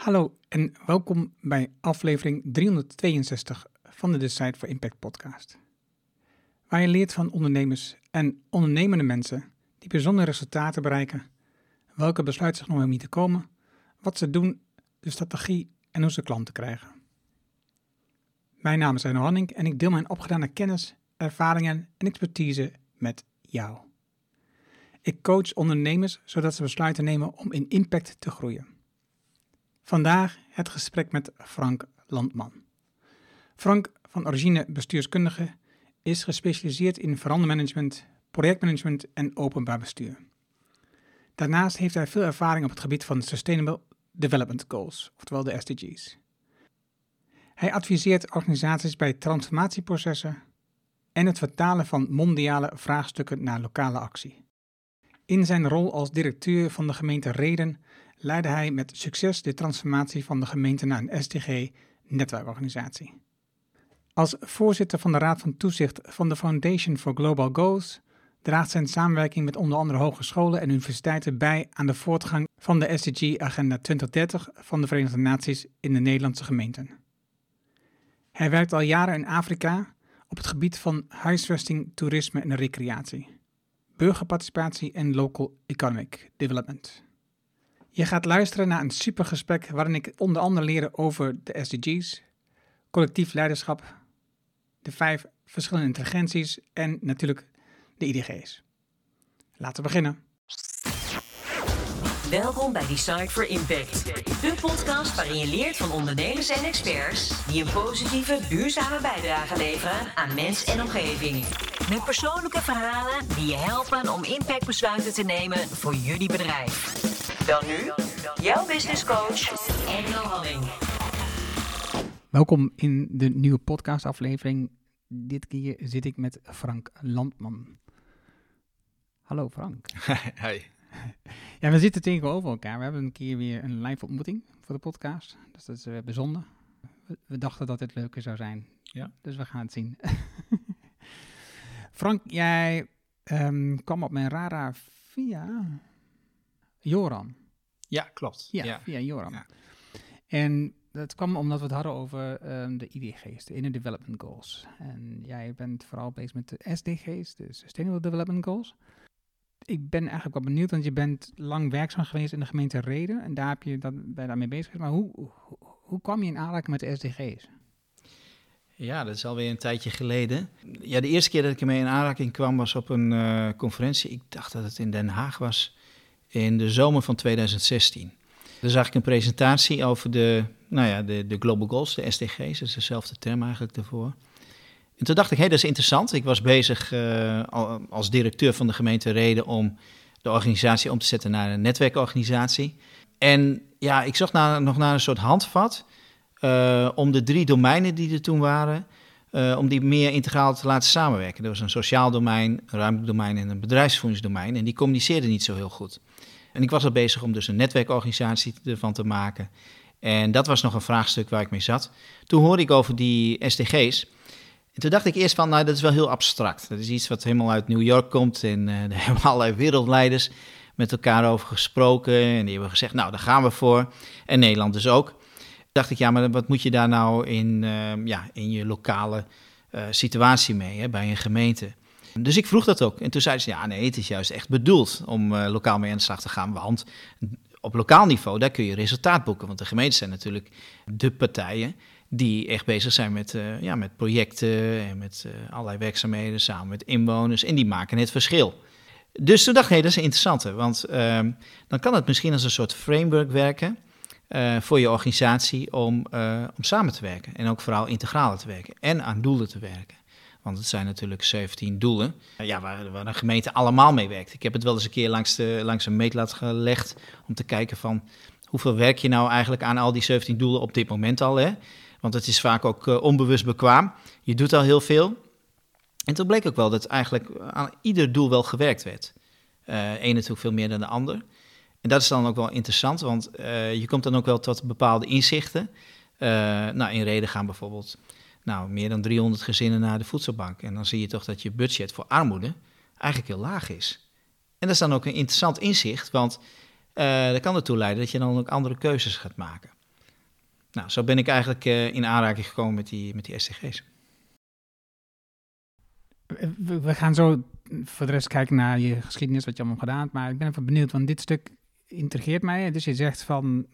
Hallo en welkom bij aflevering 362 van de Decide for Impact podcast. Waar je leert van ondernemers en ondernemende mensen die bijzondere resultaten bereiken, welke besluiten zich nog om te komen, wat ze doen, de strategie en hoe ze klanten krijgen. Mijn naam is Arno Hanning en ik deel mijn opgedane kennis, ervaringen en expertise met jou. Ik coach ondernemers zodat ze besluiten nemen om in impact te groeien. Vandaag het gesprek met Frank Landman. Frank, van origine bestuurskundige, is gespecialiseerd in verandermanagement, projectmanagement en openbaar bestuur. Daarnaast heeft hij veel ervaring op het gebied van Sustainable Development Goals, oftewel de SDG's. Hij adviseert organisaties bij transformatieprocessen en het vertalen van mondiale vraagstukken naar lokale actie. In zijn rol als directeur van de gemeente Reden leidde hij met succes de transformatie van de gemeente naar een SDG-netwerkorganisatie. Als voorzitter van de Raad van Toezicht van de Foundation for Global Goals draagt zijn samenwerking met onder andere hogescholen en universiteiten bij aan de voortgang van de SDG-agenda 2030 van de Verenigde Naties in de Nederlandse gemeenten. Hij werkt al jaren in Afrika op het gebied van huisvesting, toerisme en recreatie, burgerparticipatie en local economic development. Je gaat luisteren naar een supergesprek waarin ik onder andere leer over de SDG's, collectief leiderschap, de vijf verschillende intelligenties en natuurlijk de IDG's. Laten we beginnen. Welkom bij Decide for Impact, de podcast waarin je leert van ondernemers en experts die een positieve, duurzame bijdrage leveren aan mens en omgeving. Met persoonlijke verhalen die je helpen om impactbesluiten te nemen voor jullie bedrijf. Dan nu, jouw business coach, Engel Halling. Welkom in de nieuwe podcastaflevering. Dit keer zit ik met Frank Landman. Hallo Frank. Hi. Ja, we zitten tegenover elkaar. We hebben een keer weer een live ontmoeting voor de podcast. Dus dat is uh, bijzonder. We, we, dachten dat dit leuker zou zijn. Ja. Dus we gaan het zien. Frank, jij um, kwam op mijn radar via Joram. Ja, klopt. Ja, ja. via Joram. Ja. En dat kwam omdat we het hadden over um, de IDG's, de Inner Development Goals. En jij bent vooral bezig met de SDG's, de Sustainable Development Goals. Ik ben eigenlijk wel benieuwd, want je bent lang werkzaam geweest in de gemeente Reden. En daar heb je dat, ben je daarmee bezig Maar hoe, hoe, hoe kwam je in aanraking met de SDG's? Ja, dat is alweer een tijdje geleden. Ja, de eerste keer dat ik ermee in aanraking kwam was op een uh, conferentie. Ik dacht dat het in Den Haag was in de zomer van 2016. Daar zag ik een presentatie over de, nou ja, de, de Global Goals, de SDG's. Dat is dezelfde term eigenlijk daarvoor. En toen dacht ik, hé, hey, dat is interessant. Ik was bezig uh, als directeur van de gemeente Reden om de organisatie om te zetten naar een netwerkorganisatie. En ja, ik zocht naar, nog naar een soort handvat uh, om de drie domeinen die er toen waren, uh, om die meer integraal te laten samenwerken. Er was een sociaal domein, een ruimtelijk domein en een bedrijfsvoeringsdomein. En die communiceerden niet zo heel goed. En ik was al bezig om dus een netwerkorganisatie ervan te maken. En dat was nog een vraagstuk waar ik mee zat. Toen hoorde ik over die SDG's. En toen dacht ik eerst van, nou, dat is wel heel abstract. Dat is iets wat helemaal uit New York komt en uh, daar hebben allerlei wereldleiders met elkaar over gesproken. En die hebben gezegd, nou, daar gaan we voor. En Nederland dus ook. Dacht ik, ja, maar wat moet je daar nou in, uh, ja, in je lokale uh, situatie mee, hè, bij een gemeente? Dus ik vroeg dat ook. En toen zeiden ze, ja, nee, het is juist echt bedoeld om uh, lokaal mee aan de slag te gaan. Want op lokaal niveau, daar kun je resultaat boeken. Want de gemeenten zijn natuurlijk de partijen die echt bezig zijn met, uh, ja, met projecten en met uh, allerlei werkzaamheden samen met inwoners. En die maken het verschil. Dus toen dacht ik, hé, dat is interessant. Want uh, dan kan het misschien als een soort framework werken voor je organisatie om, om samen te werken. En ook vooral integraal te werken en aan doelen te werken. Want het zijn natuurlijk 17 doelen ja, waar, waar een gemeente allemaal mee werkt. Ik heb het wel eens een keer langs, de, langs een meetlat gelegd om te kijken van hoeveel werk je nou eigenlijk aan al die 17 doelen op dit moment al. Hè? Want het is vaak ook uh, onbewust bekwaam. Je doet al heel veel. En toen bleek ook wel dat eigenlijk aan ieder doel wel gewerkt werd. Uh, Eén natuurlijk veel meer dan de ander. En dat is dan ook wel interessant, want uh, je komt dan ook wel tot bepaalde inzichten. nou, in reden gaan bijvoorbeeld nou, meer dan 300 gezinnen naar de voedselbank. En dan zie je toch dat je budget voor armoede eigenlijk heel laag is. En dat is dan ook een interessant inzicht, want dat kan ertoe leiden dat je dan ook andere keuzes gaat maken. Nou, zo ben ik eigenlijk in aanraking gekomen met die, met die SDG's. We gaan zo voor de rest kijken naar je geschiedenis, wat je allemaal gedaan hebt. Maar ik ben even benieuwd, want dit stuk intrigeert mij. Dus je zegt van,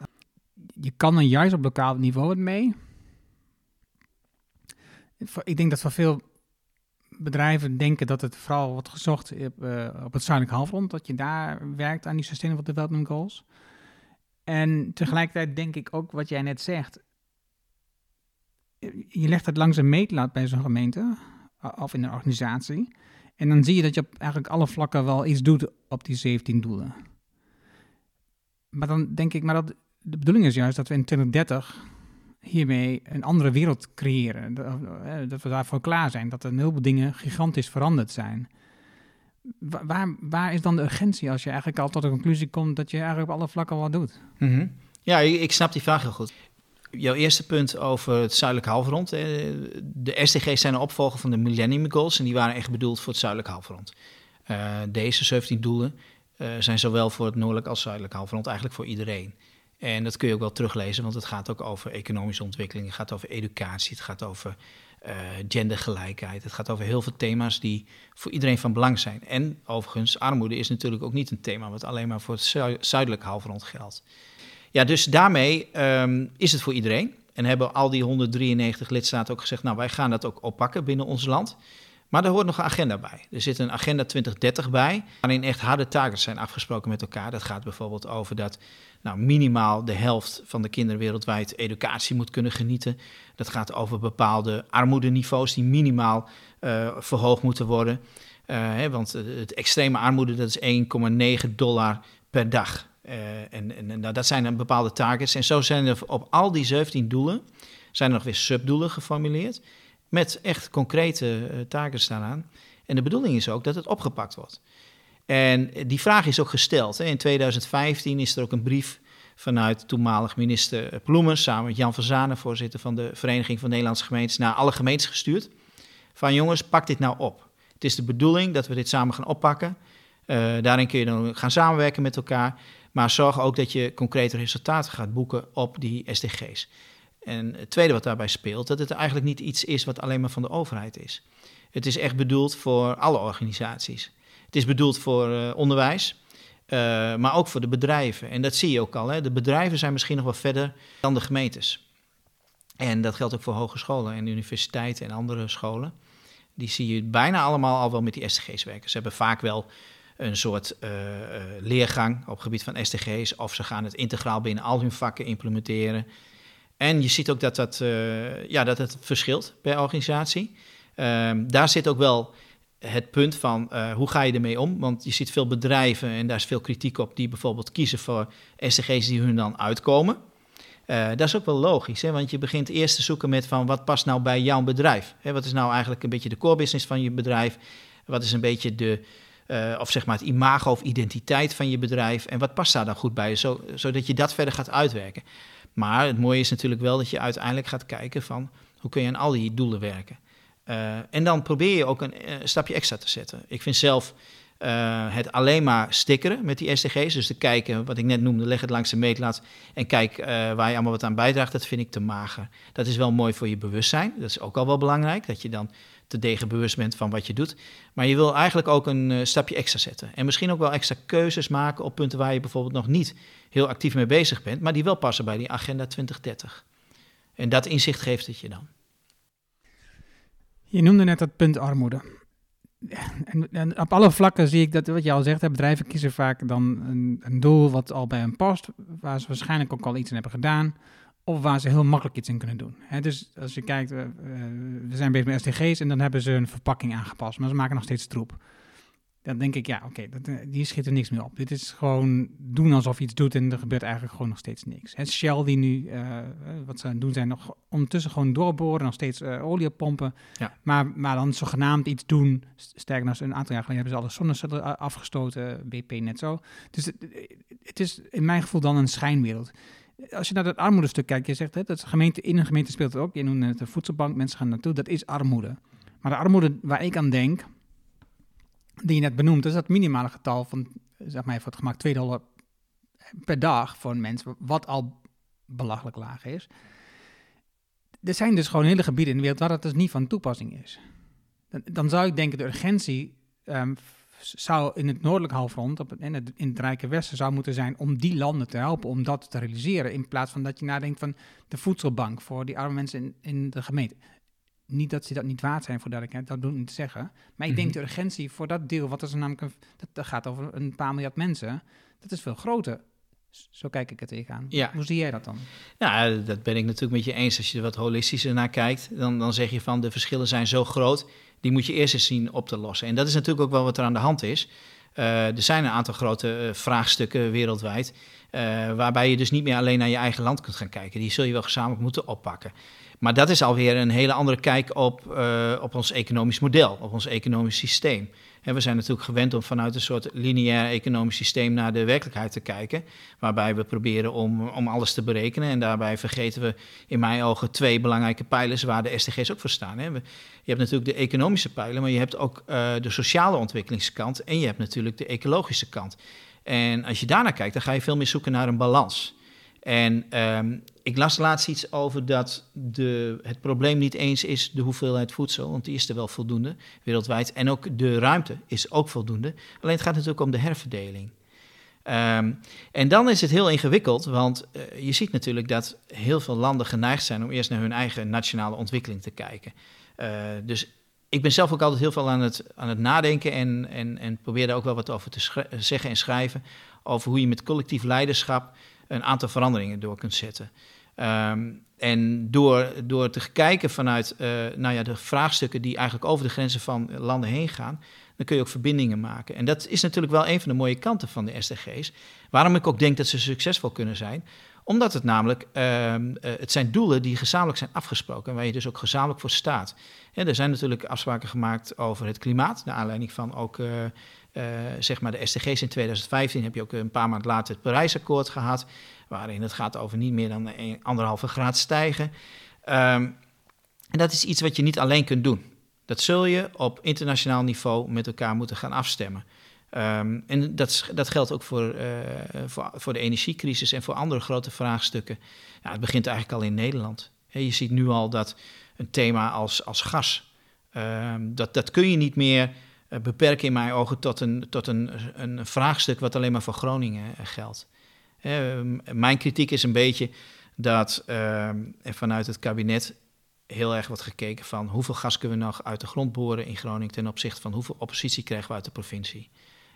je kan er juist op lokaal niveau het mee. Ik denk dat voor veel bedrijven denken dat het vooral wordt gezocht op, uh, op het zuidelijk halfrond, dat je daar werkt aan die Sustainable Development Goals. En tegelijkertijd denk ik ook wat jij net zegt. Je legt het langs een meetlat bij zo'n gemeente of in een organisatie. En dan zie je dat je op eigenlijk alle vlakken wel iets doet op die 17 doelen. Maar dan denk ik, maar dat, de bedoeling is juist dat we in 2030 hiermee een andere wereld creëren. Dat we daarvoor klaar zijn, dat er een heleboel dingen gigantisch veranderd zijn. Waar, waar is dan de urgentie als je eigenlijk al tot de conclusie komt dat je eigenlijk op alle vlakken wat doet? Mhm. Ja, ik snap die vraag heel goed. Jouw eerste punt over het zuidelijk halfrond. De SDG's zijn een opvolger van de Millennium Goals en die waren echt bedoeld voor het zuidelijk halfrond. Uh, deze 17 doelen zijn zowel voor het noordelijk als zuidelijk halfrond eigenlijk voor iedereen. En dat kun je ook wel teruglezen, want het gaat ook over economische ontwikkeling, het gaat over educatie, het gaat over uh, gendergelijkheid, het gaat over heel veel thema's die voor iedereen van belang zijn. En overigens, armoede is natuurlijk ook niet een thema wat alleen maar voor het zuidelijk halfrond geldt. Ja, dus daarmee um, is het voor iedereen. En hebben al die 193 lidstaten ook gezegd, nou wij gaan dat ook oppakken binnen ons land. Maar er hoort nog een agenda bij. Er zit een agenda 2030 bij, waarin echt harde targets zijn afgesproken met elkaar. Dat gaat bijvoorbeeld over dat nou, minimaal de helft van de kinderen wereldwijd educatie moet kunnen genieten. Dat gaat over bepaalde armoedeniveaus die minimaal uh, verhoogd moeten worden. Uh, hè, want het extreme armoede, dat is 1,9 dollar per dag. Uh, en, en nou, dat zijn dan bepaalde targets. En zo zijn er op al die 17 doelen, zijn er nog weer subdoelen geformuleerd. Met echt concrete uh, targets daaraan. En de bedoeling is ook dat het opgepakt wordt. En die vraag is ook gesteld. Hè. In 2015 is er ook een brief vanuit toenmalig minister Ploemen, samen met Jan van Zanen, voorzitter van de Vereniging van Nederlandse Gemeentes, naar alle gemeentes gestuurd. Van jongens, pak dit nou op. Het is de bedoeling dat we dit samen gaan oppakken. Uh, daarin kun je dan gaan samenwerken met elkaar. Maar zorg ook dat je concrete resultaten gaat boeken op die SDG's. En het tweede wat daarbij speelt, dat het eigenlijk niet iets is wat alleen maar van de overheid is. Het is echt bedoeld voor alle organisaties. Het is bedoeld voor uh, onderwijs, uh, maar ook voor de bedrijven. En dat zie je ook al. Hè. De bedrijven zijn misschien nog wel verder dan de gemeentes. En dat geldt ook voor hogescholen en universiteiten en andere scholen. Die zie je bijna allemaal al wel met die SDG's werken. Ze hebben vaak wel een soort uh, leergang op het gebied van SDG's, of ze gaan het integraal binnen al hun vakken implementeren. En je ziet ook dat, dat, uh, ja, dat het verschilt per organisatie. Um, daar zit ook wel het punt van uh, hoe ga je ermee om? Want je ziet veel bedrijven, en daar is veel kritiek op, die bijvoorbeeld kiezen voor SDG's die hun dan uitkomen. Uh, dat is ook wel logisch, hè? want je begint eerst te zoeken met van wat past nou bij jouw bedrijf? Hè? Wat is nou eigenlijk een beetje de core business van je bedrijf? Wat is een beetje de, uh, of zeg maar het imago of identiteit van je bedrijf. En wat past daar dan goed bij, zo, zodat je dat verder gaat uitwerken. Maar het mooie is natuurlijk wel dat je uiteindelijk gaat kijken van hoe kun je aan al die doelen werken. Uh, en dan probeer je ook een, uh, stapje extra te zetten. Ik vind zelf uh, het alleen maar stickeren met die SDG's, dus te kijken, wat ik net noemde, leg het langs de meetlat en kijk waar je allemaal wat aan bijdraagt, dat vind ik te mager. Dat is wel mooi voor je bewustzijn, dat is ook al wel belangrijk, dat je dan te degen bewust bent van wat je doet. Maar je wil eigenlijk ook een uh, stapje extra zetten. En misschien ook wel extra keuzes maken op punten waar je bijvoorbeeld nog niet heel actief mee bezig bent, maar die wel passen bij die agenda 2030. En dat inzicht geeft het je dan. Je noemde net dat punt armoede. En, en, op alle vlakken zie ik dat, wat je al zegt, bedrijven kiezen vaak dan een, een doel wat al bij hen past, waar ze waarschijnlijk ook al iets in hebben gedaan of waar ze heel makkelijk iets in kunnen doen. dus als je kijkt, uh, we zijn bezig met SDG's en dan hebben ze een verpakking aangepast, maar ze maken nog steeds troep. Dan denk ik, ja, oké, okay, eh, die schiet er niks meer op. Dit is gewoon doen alsof je iets doet en er gebeurt eigenlijk gewoon nog steeds niks. Het Shell die nu, uh, wat ze aan het doen zijn, nog ondertussen gewoon doorboren, nog steeds uh, olie pompen. Ja. Maar, maar dan zogenaamd iets doen. Sterker nog, een aantal jaar geleden hebben ze alle zonnecellen afgestoten, BP net zo. Dus het, het is in mijn gevoel dan een schijnwereld als je naar dat armoedestuk kijkt, je zegt hè, dat gemeente, in een gemeente speelt het ook. Je noemde het de voedselbank, mensen gaan naartoe. Dat is armoede. Maar de armoede waar ik aan denk, die je net benoemt, is dat minimale getal van, zeg maar voor het gemak, 2 dollar per dag voor een mens, wat al belachelijk laag is. er zijn dus gewoon hele gebieden in de wereld waar dat dus niet van toepassing is. Dan, dan zou ik denken, de urgentie ehm, zou in het noordelijk halfrond, op het, in, het, in het Rijke Westen, zou moeten zijn om die landen te helpen om dat te realiseren. In plaats van dat je nadenkt van de voedselbank voor die arme mensen in, in de gemeente. Niet dat ze dat niet waard zijn, voor dat ik dat doe ik niet te zeggen. Maar ik denk Mhm. de urgentie voor dat deel, wat is er namelijk, een, dat, gaat over een paar miljard mensen, dat is veel groter. Zo kijk ik er tegenaan. Ja. Hoe zie jij dat dan? Ja, dat ben ik natuurlijk met je eens. Als je er wat holistischer naar kijkt, dan, dan zeg je van de verschillen zijn zo groot, die moet je eerst eens zien op te lossen. En dat is natuurlijk ook wel wat er aan de hand is. Eh, er zijn een aantal grote eh, vraagstukken wereldwijd, eh, waarbij je dus niet meer alleen naar je eigen land kunt gaan kijken. Die zul je wel gezamenlijk moeten oppakken. Maar dat is alweer een hele andere kijk op, op ons economisch model, op ons economisch systeem. Hè, we zijn natuurlijk gewend om vanuit een soort lineair economisch systeem naar de werkelijkheid te kijken. Waarbij we proberen om, om alles te berekenen. En daarbij vergeten we in mijn ogen twee belangrijke pijlers waar de SDG's ook voor staan. Hè. Je hebt natuurlijk de economische pijler, maar je hebt ook eh, de sociale ontwikkelingskant. En je hebt natuurlijk de ecologische kant. En als je daarnaar kijkt, dan ga je veel meer zoeken naar een balans. En ehm, ik las laatst iets over dat de, het probleem niet eens is de hoeveelheid voedsel, want die is er wel voldoende wereldwijd. En ook de ruimte is ook voldoende. Alleen het gaat natuurlijk om de herverdeling. Ehm, en dan is het heel ingewikkeld, want eh, je ziet natuurlijk dat heel veel landen geneigd zijn om eerst naar hun eigen nationale ontwikkeling te kijken. Eh, dus ik ben zelf ook altijd heel veel aan het, aan het nadenken en, en, en probeer daar ook wel wat over te zeggen en schrijven. Over hoe je met collectief leiderschap een aantal veranderingen door kunt zetten. Ehm, en door, door te kijken vanuit eh, nou ja, de vraagstukken die eigenlijk over de grenzen van landen heen gaan, dan kun je ook verbindingen maken. En dat is natuurlijk wel een van de mooie kanten van de SDG's. Waarom ik ook denk dat ze succesvol kunnen zijn. Omdat het namelijk, ehm, eh, het zijn doelen die gezamenlijk zijn afgesproken. En waar je dus ook gezamenlijk voor staat. Hè, er zijn natuurlijk afspraken gemaakt over het klimaat. Naar aanleiding van ook, eh, eh, zeg maar de SDG's in 2015 heb je ook een paar maanden later het Parijsakkoord gehad. Waarin het gaat over niet meer dan een- anderhalve graad stijgen. Ehm, en dat is iets wat je niet alleen kunt doen. Dat zul je op internationaal niveau met elkaar moeten gaan afstemmen. Ehm, en dat, dat geldt ook voor, eh, voor, voor de energiecrisis en voor andere grote vraagstukken. Ja, het begint eigenlijk al in Nederland. Je ziet nu al dat een thema als, als gas, ehm, dat, dat kun je niet meer beperken in mijn ogen tot een, tot een, een vraagstuk wat alleen maar voor Groningen eh, geldt. Ehm, mijn kritiek is een beetje dat er vanuit het kabinet heel erg wordt gekeken van hoeveel gas kunnen we nog uit de grond boren in Groningen ten opzichte van hoeveel oppositie krijgen we uit de provincie.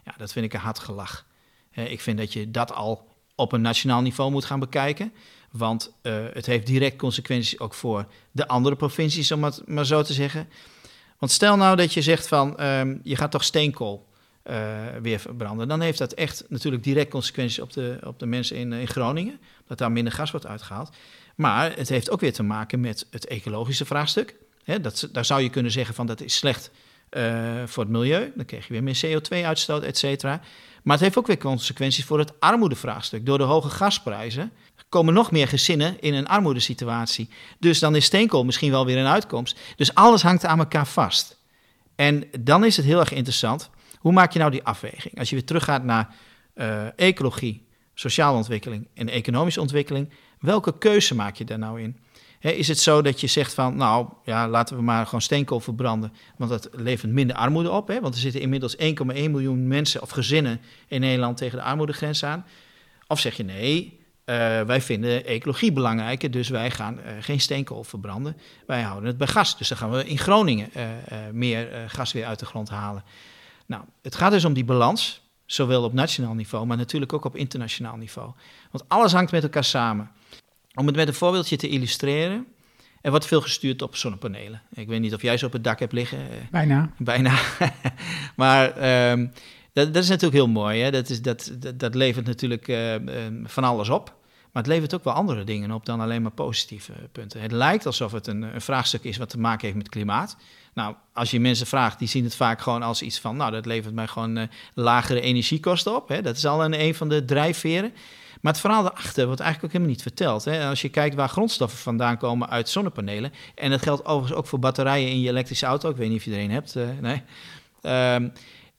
Ja, dat vind ik een hard gelach. Eh, ik vind dat je dat al op een nationaal niveau moet gaan bekijken. Want eh, het heeft direct consequenties ook voor de andere provincies, om het maar zo te zeggen. Want stel nou dat je zegt van ehm, je gaat toch steenkool eh, weer verbranden. Dan heeft dat echt natuurlijk direct consequenties op de, op de mensen in, in Groningen. Dat daar minder gas wordt uitgehaald. Maar het heeft ook weer te maken met het ecologische vraagstuk. Dat, daar zou je kunnen zeggen van dat is slecht eh, voor het milieu. Dan krijg je weer meer CO2-uitstoot, et cetera. Maar het heeft ook weer consequenties voor het armoedevraagstuk. Door de hoge gasprijzen komen nog meer gezinnen in een armoedesituatie. Dus dan is steenkool misschien wel weer een uitkomst. Dus alles hangt aan elkaar vast. En dan is het heel erg interessant. Hoe maak je nou die afweging? Als je weer teruggaat naar eh, ecologie, sociale ontwikkeling en economische ontwikkeling, welke keuze maak je daar nou in? Is het zo dat je zegt van, nou ja, laten we maar gewoon steenkool verbranden, want dat levert minder armoede op. Want er zitten inmiddels 1,1 miljoen mensen of gezinnen in Nederland tegen de armoedegrens aan. Of zeg je nee, eh, wij vinden ecologie belangrijker, dus wij gaan eh, geen steenkool verbranden. Wij houden het bij gas. Dus dan gaan we in Groningen eh, meer gas weer uit de grond halen. Nou, het gaat dus om die balans, zowel op nationaal niveau, maar natuurlijk ook op internationaal niveau. Want alles hangt met elkaar samen. Om het met een voorbeeldje te illustreren, er wordt veel gestuurd op zonnepanelen. Ik weet niet of jij ze op het dak hebt liggen. Bijna. Bijna. maar ehm, dat, dat is natuurlijk heel mooi. Hè? Dat, is, dat, dat, dat levert natuurlijk eh, ehm, van alles op. Maar het levert ook wel andere dingen op dan alleen maar positieve punten. Het lijkt alsof het een, een vraagstuk is wat te maken heeft met klimaat. Nou, als je mensen vraagt, die zien het vaak gewoon als iets van... nou, dat levert mij gewoon eh, lagere energiekosten op. Hè? Dat is al een, een van de drijfveren. Maar het verhaal daarachter wordt eigenlijk ook helemaal niet verteld. Hè? Als je kijkt waar grondstoffen vandaan komen uit zonnepanelen... en dat geldt overigens ook voor batterijen in je elektrische auto. Ik weet niet of je er een hebt, eh, nee. Ehm,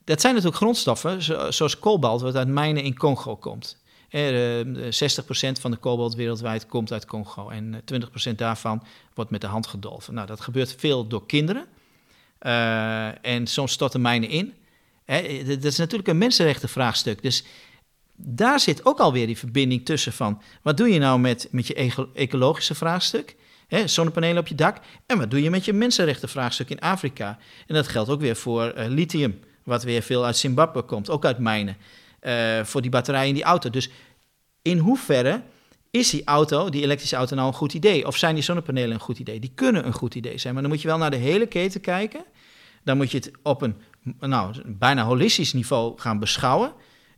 dat zijn natuurlijk grondstoffen, zo- zoals kobalt, wat uit mijnen in Congo komt. Eh, 60% van de kobalt wereldwijd komt uit Congo en 20% daarvan wordt met de hand gedolven. Nou, dat gebeurt veel door kinderen. en soms storten mijnen in. dat is natuurlijk een mensenrechtenvraagstuk. Dus daar zit ook alweer die verbinding tussen van... wat doe je nou met, met je ecologische vraagstuk zonnepanelen op je dak. En wat doe je met je mensenrechtenvraagstuk in Afrika? En dat geldt ook weer voor lithium, wat weer veel uit Zimbabwe komt, ook uit mijnen. Uh, voor die batterijen in die auto. Dus in hoeverre is die auto, die elektrische auto, nou een goed idee? Of zijn die zonnepanelen een goed idee? Die kunnen een goed idee zijn, maar dan moet je wel naar de hele keten kijken. Dan moet je het op een nou, bijna holistisch niveau gaan beschouwen.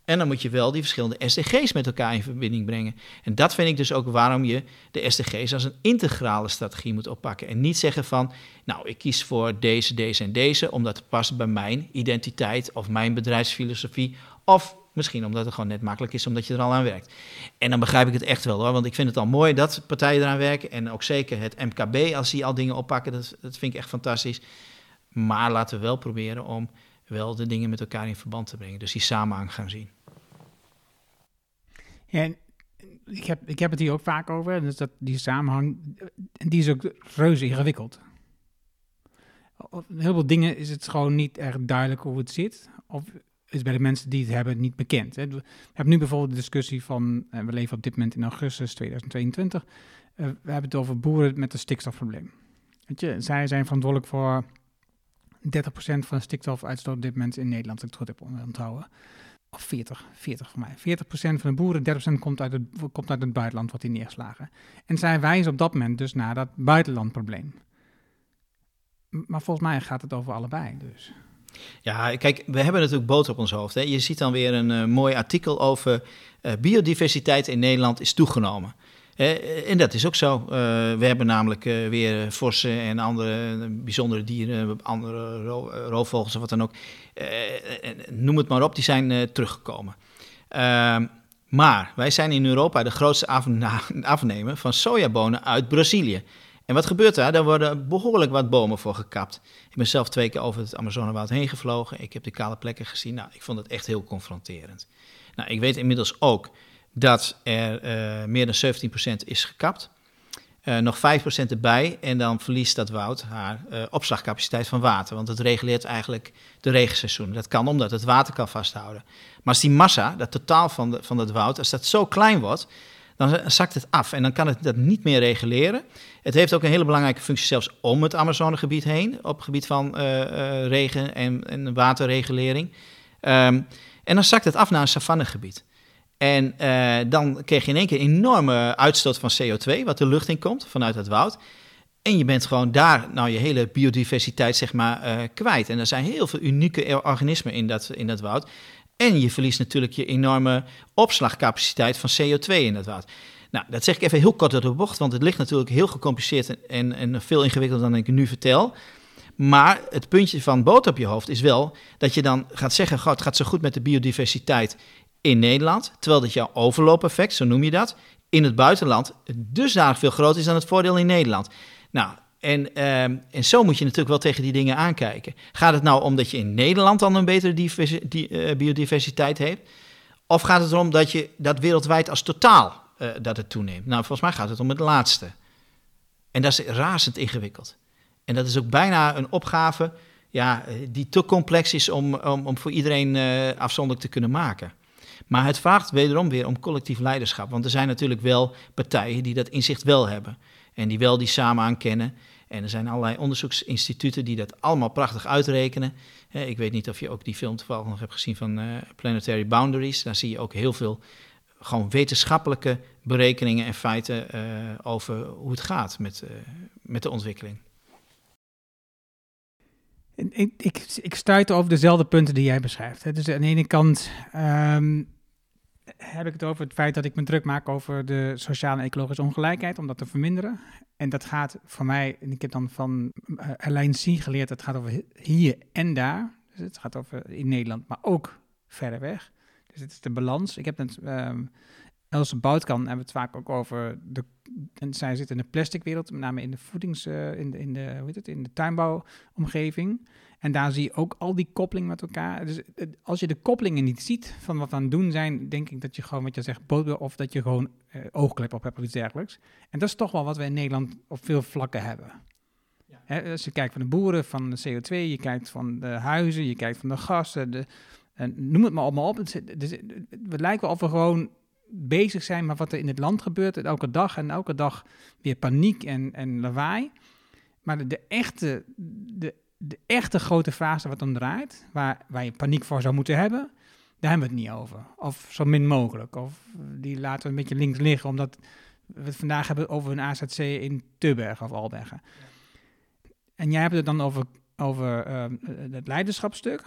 En dan moet je wel die verschillende SDG's met elkaar in verbinding brengen. En dat vind ik dus ook waarom je de SDG's als een integrale strategie moet oppakken. En niet zeggen van, nou, ik kies voor deze, deze en deze, omdat het past bij mijn identiteit of mijn bedrijfsfilosofie. Of misschien omdat het gewoon net makkelijk is, omdat je er al aan werkt. En dan begrijp ik het echt wel hoor, want ik vind het al mooi dat partijen eraan werken. En ook zeker het MKB, als die al dingen oppakken, dat, dat vind ik echt fantastisch. Maar laten we wel proberen om wel de dingen met elkaar in verband te brengen. Dus die samenhang gaan zien. Ja, ik heb, ik heb het hier ook vaak over. Dus dat die samenhang, die is ook reuze ingewikkeld. Op heel veel dingen is het gewoon niet erg duidelijk hoe het zit. Of is bij de mensen die het hebben niet bekend. We hebben nu bijvoorbeeld de discussie van, eh, we leven op dit moment in augustus 2022. Eh, we hebben het over boeren met een stikstofprobleem. Je, zij zijn verantwoordelijk voor 30% van de stikstofuitstoot op dit moment in Nederland, als ik het goed heb onthouden. Of 40, 40 voor mij. 40% van de boeren, 30% komt uit, het, komt uit het buitenland, wat die neergeslagen. En zij wijzen op dat moment dus naar dat buitenlandprobleem. Maar volgens mij gaat het over allebei dus. Ja, kijk, we hebben natuurlijk boter op ons hoofd. Hè. Je ziet dan weer een uh, mooi artikel over uh, biodiversiteit in Nederland is toegenomen. Uh, en dat is ook zo. We hebben namelijk weer vossen en andere bijzondere dieren, andere ro roofvogels of wat dan ook. noem het maar op, die zijn teruggekomen. Ehm, maar wij zijn in Europa de grootste afnemer van sojabonen uit Brazilië. En wat gebeurt daar? Daar worden behoorlijk wat bomen voor gekapt. Ik ben zelf twee keer over het Amazonewoud heen gevlogen. Ik heb de kale plekken gezien. Nou, ik vond het echt heel confronterend. Nou, ik weet inmiddels ook dat er uh, meer dan 17% is gekapt. Uh, nog 5% erbij en dan verliest dat woud haar uh, opslagcapaciteit van water. Want het reguleert eigenlijk de regenseizoen. Dat kan omdat het water kan vasthouden. Maar als die massa, dat totaal van, van dat woud, als dat zo klein wordt, dan zakt het af en dan kan het dat niet meer reguleren. Het heeft ook een hele belangrijke functie zelfs om het Amazonegebied heen, op gebied van regen- en, en waterregulering. Um, en dan zakt het af naar een savannegebied. En uh, dan kreeg je in één keer een enorme uitstoot van CO2, wat de lucht in komt vanuit het woud. En je bent gewoon daar nou je hele biodiversiteit zeg maar kwijt. En er zijn heel veel unieke organismen in dat, in dat woud. En je verliest natuurlijk je enorme opslagcapaciteit van CO2 in dat woud. Nou, dat zeg ik even heel kort door de bocht, want het ligt natuurlijk heel gecompliceerd en, en veel ingewikkelder dan ik nu vertel. Maar het puntje van boot op je hoofd is wel dat je dan gaat zeggen: God, het gaat zo goed met de biodiversiteit in Nederland, terwijl dat jouw overloopeffect, zo noem je dat, in het buitenland dusdanig veel groter is dan het voordeel in Nederland. Nou, en, ehm, en zo moet je natuurlijk wel tegen die dingen aankijken. Gaat het nou om dat je in Nederland dan een betere uh, biodiversiteit heeft? Of gaat het erom dat je dat wereldwijd als totaal uh, dat het toeneemt? Nou, volgens mij gaat het om het laatste. En dat is razend ingewikkeld. En dat is ook bijna een opgave ja, die te complex is om, om, om voor iedereen afzonderlijk te kunnen maken. Maar het vraagt wederom weer om collectief leiderschap. Want er zijn natuurlijk wel partijen die dat inzicht wel hebben. En die wel die samen aankennen. En er zijn allerlei onderzoeksinstituten die dat allemaal prachtig uitrekenen. Ik weet niet of je ook die film toevallig nog hebt gezien van uh, Planetary Boundaries. Daar zie je ook heel veel gewoon wetenschappelijke berekeningen en feiten uh, over hoe het gaat met, uh, met de ontwikkeling. Ik, ik, ik stuit over dezelfde punten die jij beschrijft. Dus aan de ene kant um, heb ik het over het feit dat ik me druk maak over de sociale en ecologische ongelijkheid, om dat te verminderen. En dat gaat voor mij, en ik heb dan van uh, Alain C. geleerd, het gaat over hier en daar. Dus het gaat over in Nederland, maar ook verder weg. Dus het is de balans. Ik heb het, um, Else Boutkan hebben we het vaak ook over de en zij zit in de plastic wereld, met name in de voedings, uh, in de, in de, hoe heet het, in de tuinbouwomgeving. En daar zie je ook al die koppeling met elkaar. Dus als je de koppelingen niet ziet van wat we aan het doen zijn, denk ik dat je gewoon, wat je zegt, boter of dat je gewoon uh, oogklep op hebt of iets dergelijks. En dat is toch wel wat we in Nederland op veel vlakken hebben. Ja. Hè, als je kijkt van de boeren, van de CO2, je kijkt van de huizen, je kijkt van de gassen, de, en noem het maar allemaal op. Dus, we lijken wel of we gewoon bezig zijn met wat er in het land gebeurt. Elke dag en elke dag weer paniek en, en lawaai. Maar de, de echte, de, de echte grote fase wat dan draait, waar, waar je paniek voor zou moeten hebben, daar hebben we het niet over. Of zo min mogelijk. Of die laten we een beetje links liggen, omdat we het vandaag hebben over een AZC in Tubberg of Albergen. En jij hebt het dan over, over uh, het leiderschapstuk.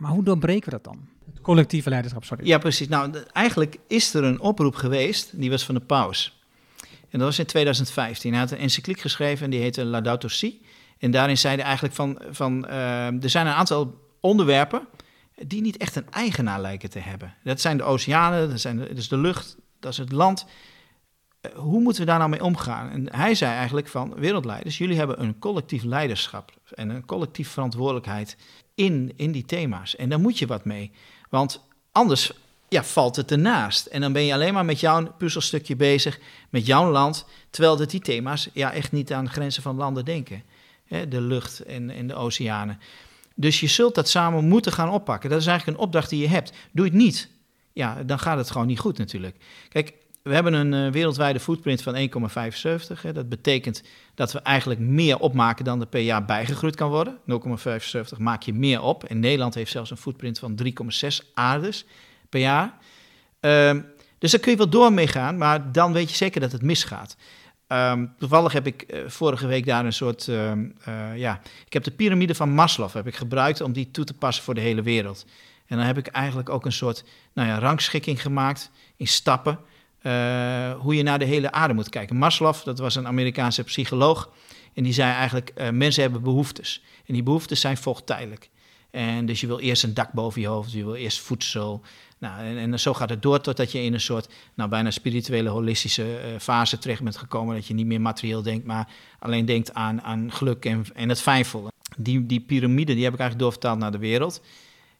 Maar hoe doorbreken we dat dan? Het collectieve leiderschap, sorry. Ja, precies. Nou, eigenlijk is er een oproep geweest, die was van de paus. En dat was in 2015. Hij had een encycliek geschreven en die heette Laudato Si. En daarin zei hij eigenlijk van, van uh, er zijn een aantal onderwerpen die niet echt een eigenaar lijken te hebben. Dat zijn de oceanen, dat, zijn de, dat is de lucht, dat is het land. Uh, hoe moeten we daar nou mee omgaan? En hij zei eigenlijk van, wereldleiders, jullie hebben een collectief leiderschap en een collectief verantwoordelijkheid in, in die thema's. En daar moet je wat mee. Want anders ja, valt het ernaast. En dan ben je alleen maar met jouw puzzelstukje bezig, met jouw land. Terwijl dat die thema's ja, echt niet aan grenzen van landen denken. Hè, de lucht en, en de oceanen. Dus je zult dat samen moeten gaan oppakken. Dat is eigenlijk een opdracht die je hebt. Doe het niet. Ja, dan gaat het gewoon niet goed natuurlijk. Kijk, we hebben een uh, wereldwijde footprint van 1,75. Dat betekent dat we eigenlijk meer opmaken dan er per jaar bijgegroeid kan worden. 0,75 maak je meer op. En Nederland heeft zelfs een footprint van 3,6 aardes per jaar. Um, dus daar kun je wel door mee gaan, maar dan weet je zeker dat het misgaat. Um, toevallig heb ik uh, vorige week daar een soort, uh, uh, ja, ik heb de piramide van Maslow heb ik gebruikt om die toe te passen voor de hele wereld. En dan heb ik eigenlijk ook een soort, nou ja, rangschikking gemaakt in stappen. Uh, hoe je naar de hele aarde moet kijken. Maslow, dat was een Amerikaanse psycholoog, en die zei eigenlijk, uh, mensen hebben behoeftes. En die behoeftes zijn vochttijdelijk. En dus je wil eerst een dak boven je hoofd, je wil eerst voedsel. Nou, en, en zo gaat het door totdat je in een soort, nou bijna spirituele, holistische uh, fase terecht bent gekomen. Dat je niet meer materieel denkt, maar alleen denkt aan, aan geluk en, en het fijnvolle. Die, die piramide, die heb ik eigenlijk doorvertaald naar de wereld.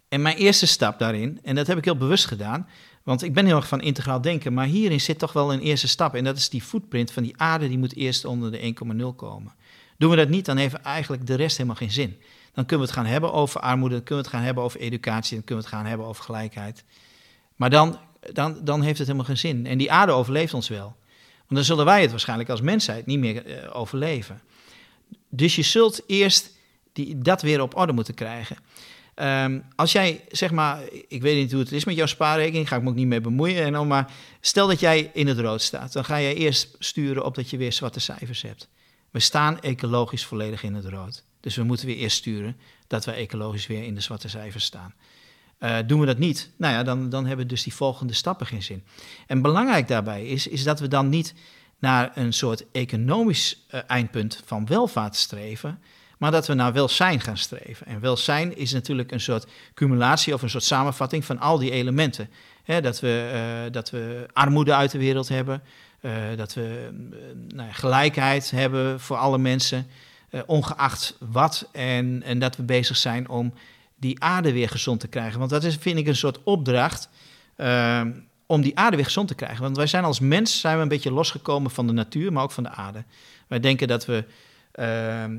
En mijn eerste stap daarin, en dat heb ik heel bewust gedaan, want ik ben heel erg van integraal denken, maar hierin zit toch wel een eerste stap. En dat is die footprint van die aarde, die moet eerst onder de 1,0 komen. Doen we dat niet, dan heeft eigenlijk de rest helemaal geen zin. Dan kunnen we het gaan hebben over armoede, dan kunnen we het gaan hebben over educatie, dan kunnen we het gaan hebben over gelijkheid. Maar dan, dan, dan heeft het helemaal geen zin. En die aarde overleeft ons wel. Want dan zullen wij het waarschijnlijk als mensheid niet meer uh, overleven. Dus je zult eerst die, dat weer op orde moeten krijgen. Um, als jij, zeg maar, ik weet niet hoe het is met jouw spaarrekening, ga ik me ook niet mee bemoeien. En dan maar stel dat jij in het rood staat, dan ga je eerst sturen op dat je weer zwarte cijfers hebt. We staan ecologisch volledig in het rood. Dus we moeten weer eerst sturen dat we ecologisch weer in de zwarte cijfers staan. Uh, doen we dat niet, nou ja, dan, dan hebben dus die volgende stappen geen zin. En belangrijk daarbij is, is dat we dan niet naar een soort economisch uh, eindpunt van welvaart streven, maar dat we naar welzijn gaan streven. En welzijn is natuurlijk een soort cumulatie of een soort samenvatting van al die elementen. dat, we, uh, dat we armoede uit de wereld hebben, uh, dat we uh, nou gelijkheid hebben voor alle mensen, ongeacht wat. En, en dat we bezig zijn om die aarde weer gezond te krijgen. Want dat is, vind ik, een soort opdracht om die aarde weer gezond te krijgen. Want wij zijn als mens zijn we een beetje losgekomen van de natuur, maar ook van de aarde. Wij denken dat we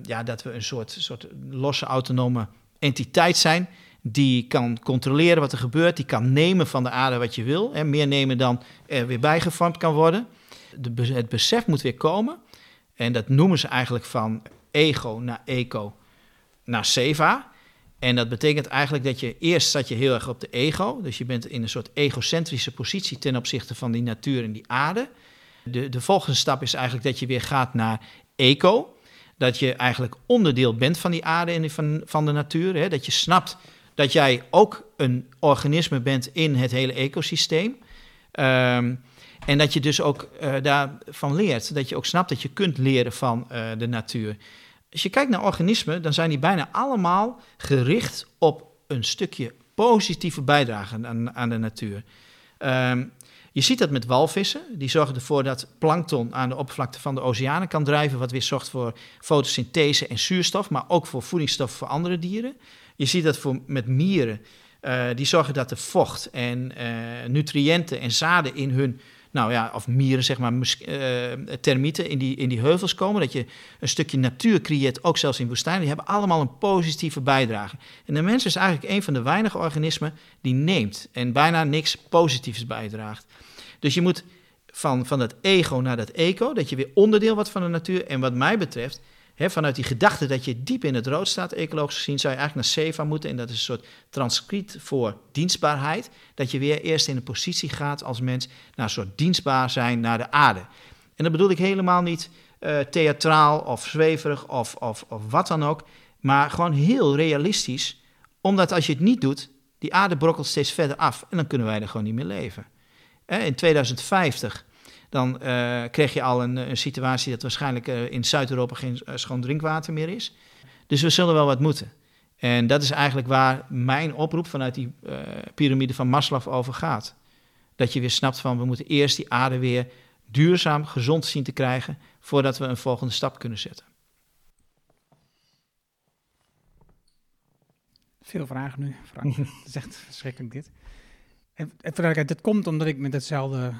ja, dat we een soort, soort losse autonome entiteit zijn die kan controleren wat er gebeurt, die kan nemen van de aarde wat je wil, en meer nemen dan er weer bijgevormd kan worden. De, het besef moet weer komen, en dat noemen ze eigenlijk van ego naar eco naar seva. En dat betekent eigenlijk dat je eerst zat je heel erg op de ego, dus je bent in een soort egocentrische positie ten opzichte van die natuur en die aarde. De, de volgende stap is eigenlijk dat je weer gaat naar eco, dat je eigenlijk onderdeel bent van die aarde en van, van de natuur. Hè? Dat je snapt dat jij ook een organisme bent in het hele ecosysteem. Um, en dat je dus ook uh, daarvan leert. Dat je ook snapt dat je kunt leren van uh, de natuur. Als je kijkt naar organismen, dan zijn die bijna allemaal gericht op een stukje positieve bijdrage aan, aan de natuur. Um, Je ziet dat met walvissen. Die zorgen ervoor dat plankton aan de oppervlakte van de oceanen kan drijven, wat weer zorgt voor fotosynthese en zuurstof, maar ook voor voedingsstof voor andere dieren. Je ziet dat voor, met mieren. Uh, die zorgen dat er vocht en uh, nutriënten en zaden in hun nou ja, of mieren, zeg maar, uh, termieten in die, in die heuvels komen. Dat je een stukje natuur creëert, ook zelfs in woestijnen. Die hebben allemaal een positieve bijdrage. En de mens is eigenlijk een van de weinige organismen die neemt en bijna niks positiefs bijdraagt. Dus je moet van, van dat ego naar dat eco, dat je weer onderdeel wordt van de natuur. En wat mij betreft vanuit die gedachte dat je diep in het rood staat, ecologisch gezien, zou je eigenlijk naar SEVA moeten. En dat is een soort transcript voor dienstbaarheid. Dat je weer eerst in een positie gaat als mens naar een soort dienstbaar zijn naar de aarde. En dat bedoel ik helemaal niet uh, theatraal of zweverig of, of, of wat dan ook. Maar gewoon heel realistisch. Omdat als je het niet doet, die aarde brokkelt steeds verder af. En dan kunnen wij er gewoon niet meer leven. In 2050 dan uh, kreeg je al een, een, situatie dat waarschijnlijk uh, in Zuid-Europa geen uh, schoon drinkwater meer is. Dus we zullen wel wat moeten. En dat is eigenlijk waar mijn oproep vanuit die piramide van Maslow over gaat. Dat je weer snapt van we moeten eerst die aarde weer duurzaam, gezond zien te krijgen voordat we een volgende stap kunnen zetten. Veel vragen nu, Frank. dat is echt verschrikkelijk dit. En, en dit komt omdat ik met hetzelfde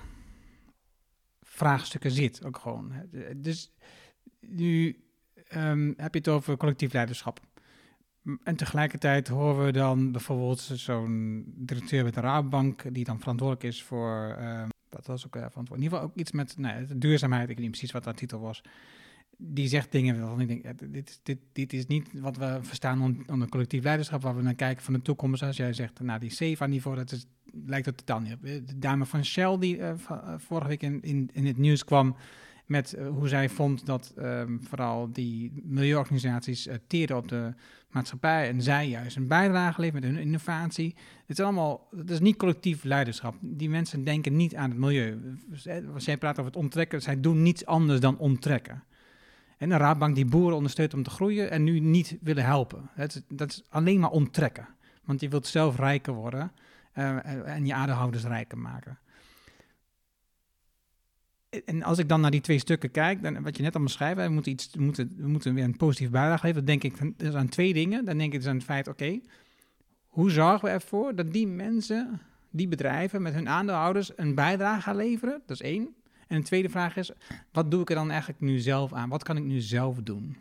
vraagstukken zit. Ook gewoon. Dus nu um, heb je het over collectief leiderschap. En tegelijkertijd horen we dan bijvoorbeeld zo'n directeur met de Rabobank, die dan verantwoordelijk is voor, uh, wat was ook uh, verantwoordelijk, in ieder geval ook iets met nee, duurzaamheid, ik weet niet precies wat dat titel was. Die zegt dingen waarvan ik denk, dit, dit, dit is niet wat we verstaan onder, onder collectief leiderschap, waar we naar kijken van de toekomst. Als jij zegt, nou die CEVA-niveau, dat is lijkt het totaal niet op. De dame van Shell, die uh, vorige week in, in, het nieuws kwam met hoe zij vond dat um, vooral die milieuorganisaties uh, op de maatschappij en zij juist een bijdrage leveren met hun innovatie. Het is allemaal, het is niet collectief leiderschap. Die mensen denken niet aan het milieu. Jij praat over het onttrekken, zij doen niets anders dan onttrekken. En de Raadbank die boeren ondersteunt om te groeien en nu niet willen helpen. Dat is alleen maar onttrekken. Want je wilt zelf rijker worden. Uh, en je aardehouders rijker maken. En als ik dan naar die twee stukken kijk, dan, wat je net al beschrijft, we moeten, iets, we moeten, we moeten weer een positieve bijdrage leveren. Dan denk ik dus aan twee dingen. Dan denk ik dus aan het feit, oké, hoe zorgen we ervoor dat die mensen, die bedrijven met hun aandeelhouders een bijdrage gaan leveren? Dat is één. En een tweede vraag is, wat doe ik er dan eigenlijk nu zelf aan? Wat kan ik nu zelf doen?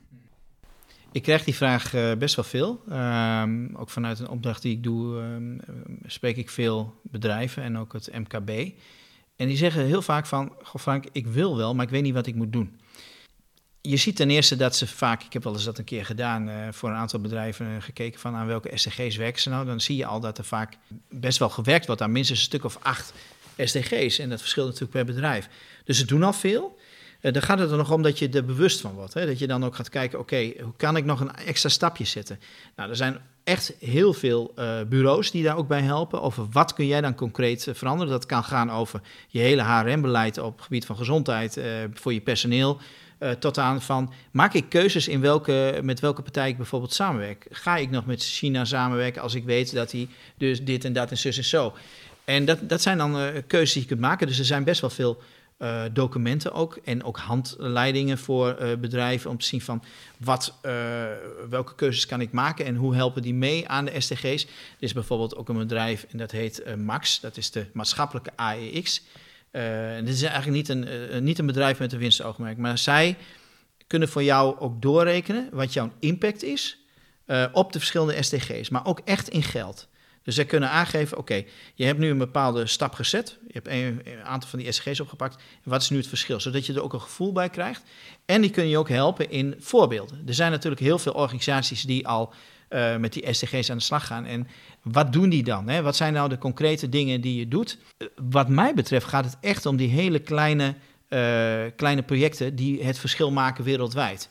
Ik krijg die vraag uh, best wel veel. Um, ook vanuit een opdracht die ik doe, um, spreek ik veel bedrijven en ook het MKB. En die zeggen heel vaak van, goh Frank, ik wil wel, maar ik weet niet wat ik moet doen. Je ziet ten eerste dat ze vaak, ik heb wel eens dat een keer gedaan, uh, voor een aantal bedrijven gekeken van aan welke SDG's werken ze nou. Dan zie je al dat er vaak best wel gewerkt wordt aan minstens een stuk of acht SDG's. En dat verschilt natuurlijk per bedrijf. Dus ze doen al veel. Uh, dan gaat het er nog om dat je er bewust van wordt. Hè? Dat je dan ook gaat kijken, oké, hoe kan ik nog een extra stapje zetten? Nou, er zijn echt heel veel uh, bureaus die daar ook bij helpen. Over wat kun jij dan concreet uh, veranderen? Dat kan gaan over je hele HRM-beleid op het gebied van gezondheid voor je personeel. tot aan van, maak ik keuzes in welke, met welke partij ik bijvoorbeeld samenwerk? Ga ik nog met China samenwerken als ik weet dat hij dus dit en dat en zus en zo? En dat, dat zijn dan keuzes die je kunt maken. Dus er zijn best wel veel uh, documenten ook en ook handleidingen voor uh, bedrijven om te zien van wat, uh, welke keuzes kan ik maken en hoe helpen die mee aan de SDG's. Er is bijvoorbeeld ook een bedrijf en dat heet MAX, dat is de maatschappelijke AEX. dit is eigenlijk niet een, niet een bedrijf met een winstoogmerk, maar zij kunnen voor jou ook doorrekenen wat jouw impact is op de verschillende SDG's, maar ook echt in geld. Dus zij kunnen aangeven, oké, je hebt nu een bepaalde stap gezet. Je hebt een, aantal van die SG's opgepakt. Wat is nu het verschil? Zodat je er ook een gevoel bij krijgt. En die kunnen je ook helpen in voorbeelden. Er zijn natuurlijk heel veel organisaties die al uh, met die SDG's aan de slag gaan. En wat doen die dan? Hè? Wat zijn nou de concrete dingen die je doet? Wat mij betreft gaat het echt om die hele kleine, uh, kleine projecten die het verschil maken wereldwijd.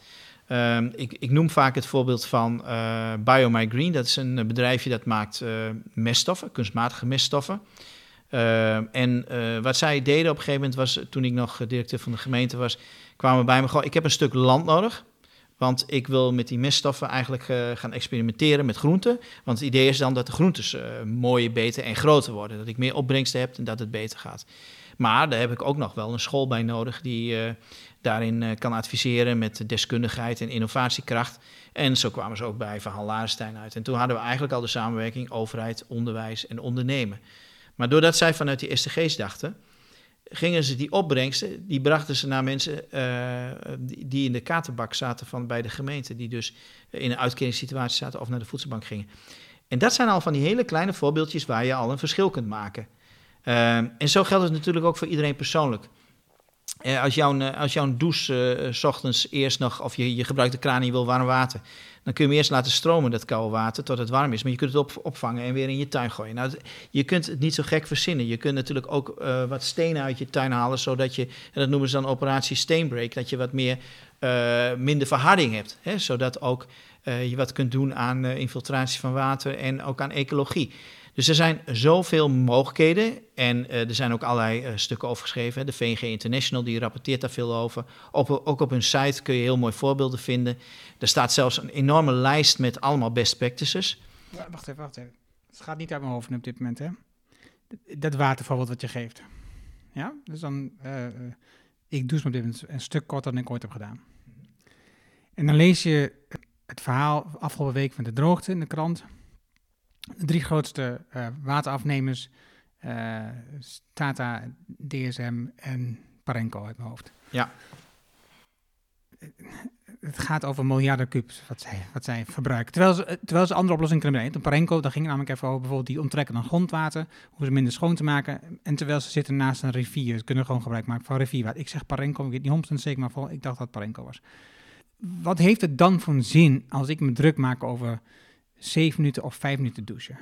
Um, ik, ik, noem vaak het voorbeeld van uh, BioMyGreen. Dat is een bedrijfje dat maakt uh, meststoffen, kunstmatige meststoffen. Uh, en eh, wat zij deden op een gegeven moment was, toen ik nog directeur van de gemeente was, kwamen bij me, goh, ik heb een stuk land nodig Want ik wil met die meststoffen eigenlijk gaan experimenteren met groenten. Want het idee is dan dat de groentes mooier, beter en groter worden. Dat ik meer opbrengsten heb en dat het beter gaat. Maar daar heb ik ook nog wel een school bij nodig die uh, daarin kan adviseren met deskundigheid en innovatiekracht. En zo kwamen ze ook bij Van Larenstein uit. En toen hadden we eigenlijk al de samenwerking overheid, onderwijs en ondernemen. Maar doordat zij vanuit die STG's dachten, gingen ze die opbrengsten, die brachten ze naar mensen uh, die, in de katerbak zaten van, bij de gemeente, die dus in een uitkeringssituatie zaten of naar de voedselbank gingen. En dat zijn al van die hele kleine voorbeeldjes waar je al een verschil kunt maken. Uh, en zo geldt het natuurlijk ook voor iedereen persoonlijk. Uh, als, jouw, als jouw douche s ochtends eerst nog, of je, je gebruikt de kraan en je wil warm water, dan kun je hem eerst laten stromen, dat koude water, tot het warm is. Maar je kunt het op, opvangen en weer in je tuin gooien. Nou, je kunt het niet zo gek verzinnen. Je kunt natuurlijk ook wat stenen uit je tuin halen, zodat je, en dat noemen ze dan operatie steenbreak, dat je wat meer, minder verharding hebt. Hè, zodat ook je wat kunt doen aan infiltratie van water en ook aan ecologie. Dus er zijn zoveel mogelijkheden en uh, er zijn ook allerlei stukken over geschreven. De VNG International die rapporteert daar veel over. Op, ook op hun site kun je heel mooi voorbeelden vinden. Er staat zelfs een enorme lijst met allemaal best practices. Wacht even, wacht even. Het gaat niet uit mijn hoofd op dit moment, hè? Dat watervoorbeeld wat je geeft. Ja, dus dan... Ik doe het op dit een stuk korter dan ik ooit heb gedaan. En dan lees je het verhaal afgelopen week van de droogte in de krant de drie grootste uh, waterafnemers, uh, Tata, DSM en Parenco uit mijn hoofd. Ja. Het gaat over miljarden kubus wat zij, wat zij verbruiken. Terwijl ze, terwijl ze andere oplossingen kunnen bedenken. Parenco, daar ging het namelijk even over bijvoorbeeld die onttrekken van grondwater, hoe ze minder schoon te maken. En terwijl ze zitten naast een rivier, ze kunnen gewoon gebruik maken van rivierwater. Ik zeg Parenco, ik weet niet 100% zeker, maar ik dacht dat het Parenco was. Wat heeft het dan voor zin als ik me druk maak over zeven minuten of vijf minuten douchen.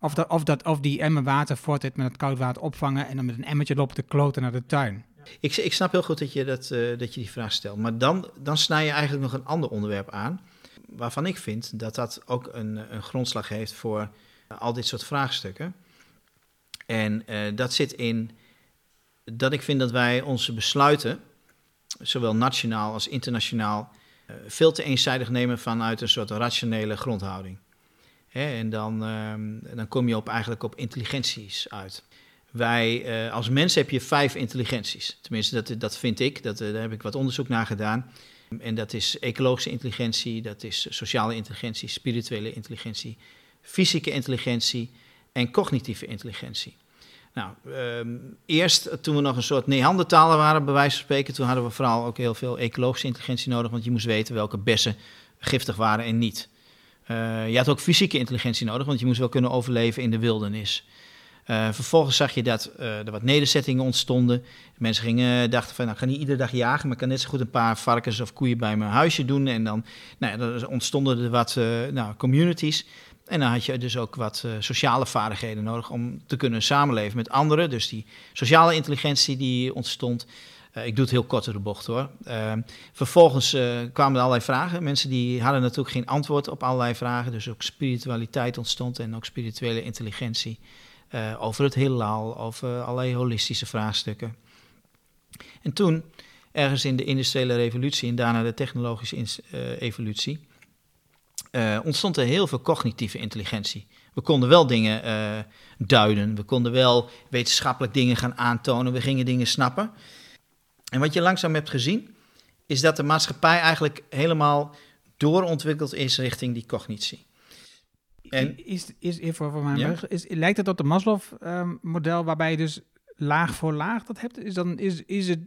Of, dat, of, dat, of die emmer water voortdurend met het koud water opvangen en dan met een emmertje lopen te kloten naar de tuin. Ik, ik snap heel goed dat je, dat, uh, dat je die vraag stelt. Maar dan, dan snij je eigenlijk nog een ander onderwerp aan. Waarvan ik vind dat dat ook een, een grondslag heeft voor al dit soort vraagstukken. En uh, dat zit in dat ik vind dat wij onze besluiten, zowel nationaal als internationaal, eh, veel te eenzijdig nemen vanuit een soort rationele grondhouding. En dan, ehm, dan kom je op, eigenlijk op intelligenties uit. Wij, uh, als mens heb je vijf intelligenties. Tenminste, dat, dat vind ik. Dat, uh, daar heb ik wat onderzoek naar gedaan. En dat is ecologische intelligentie, dat is sociale intelligentie, spirituele intelligentie, fysieke intelligentie en cognitieve intelligentie. Nou, um, eerst toen we nog een soort Neandertaler waren, bij wijze van spreken, toen hadden we vooral ook heel veel ecologische intelligentie nodig, want je moest weten welke bessen giftig waren en niet. Uh, je had ook fysieke intelligentie nodig, want je moest wel kunnen overleven in de wildernis. Uh, vervolgens zag je dat uh, er wat nederzettingen ontstonden. Mensen gingen, dachten van, nou, ik ga niet iedere dag jagen, maar ik kan net zo goed een paar varkens of koeien bij mijn huisje doen. En dan, nou, ontstonden er wat nou, communities. En dan had je dus ook wat uh, sociale vaardigheden nodig om te kunnen samenleven met anderen. Dus die sociale intelligentie die ontstond. Uh, ik doe het heel kort de bocht hoor. Uh, vervolgens kwamen er allerlei vragen. Mensen die hadden natuurlijk geen antwoord op allerlei vragen. Dus ook spiritualiteit ontstond en ook spirituele intelligentie. over het heelal, over allerlei holistische vraagstukken. En toen, ergens in de industriële revolutie en daarna de technologische evolutie uh, ontstond er heel veel cognitieve intelligentie. We konden wel dingen uh, duiden, we konden wel wetenschappelijk dingen gaan aantonen, we gingen dingen snappen. En wat je langzaam hebt gezien, is dat de maatschappij eigenlijk helemaal doorontwikkeld is richting die cognitie. En, is, is, even voor mijn ja? is, lijkt het op de Maslow-model, um, waarbij je dus laag voor laag dat hebt? Is, dan, is, is het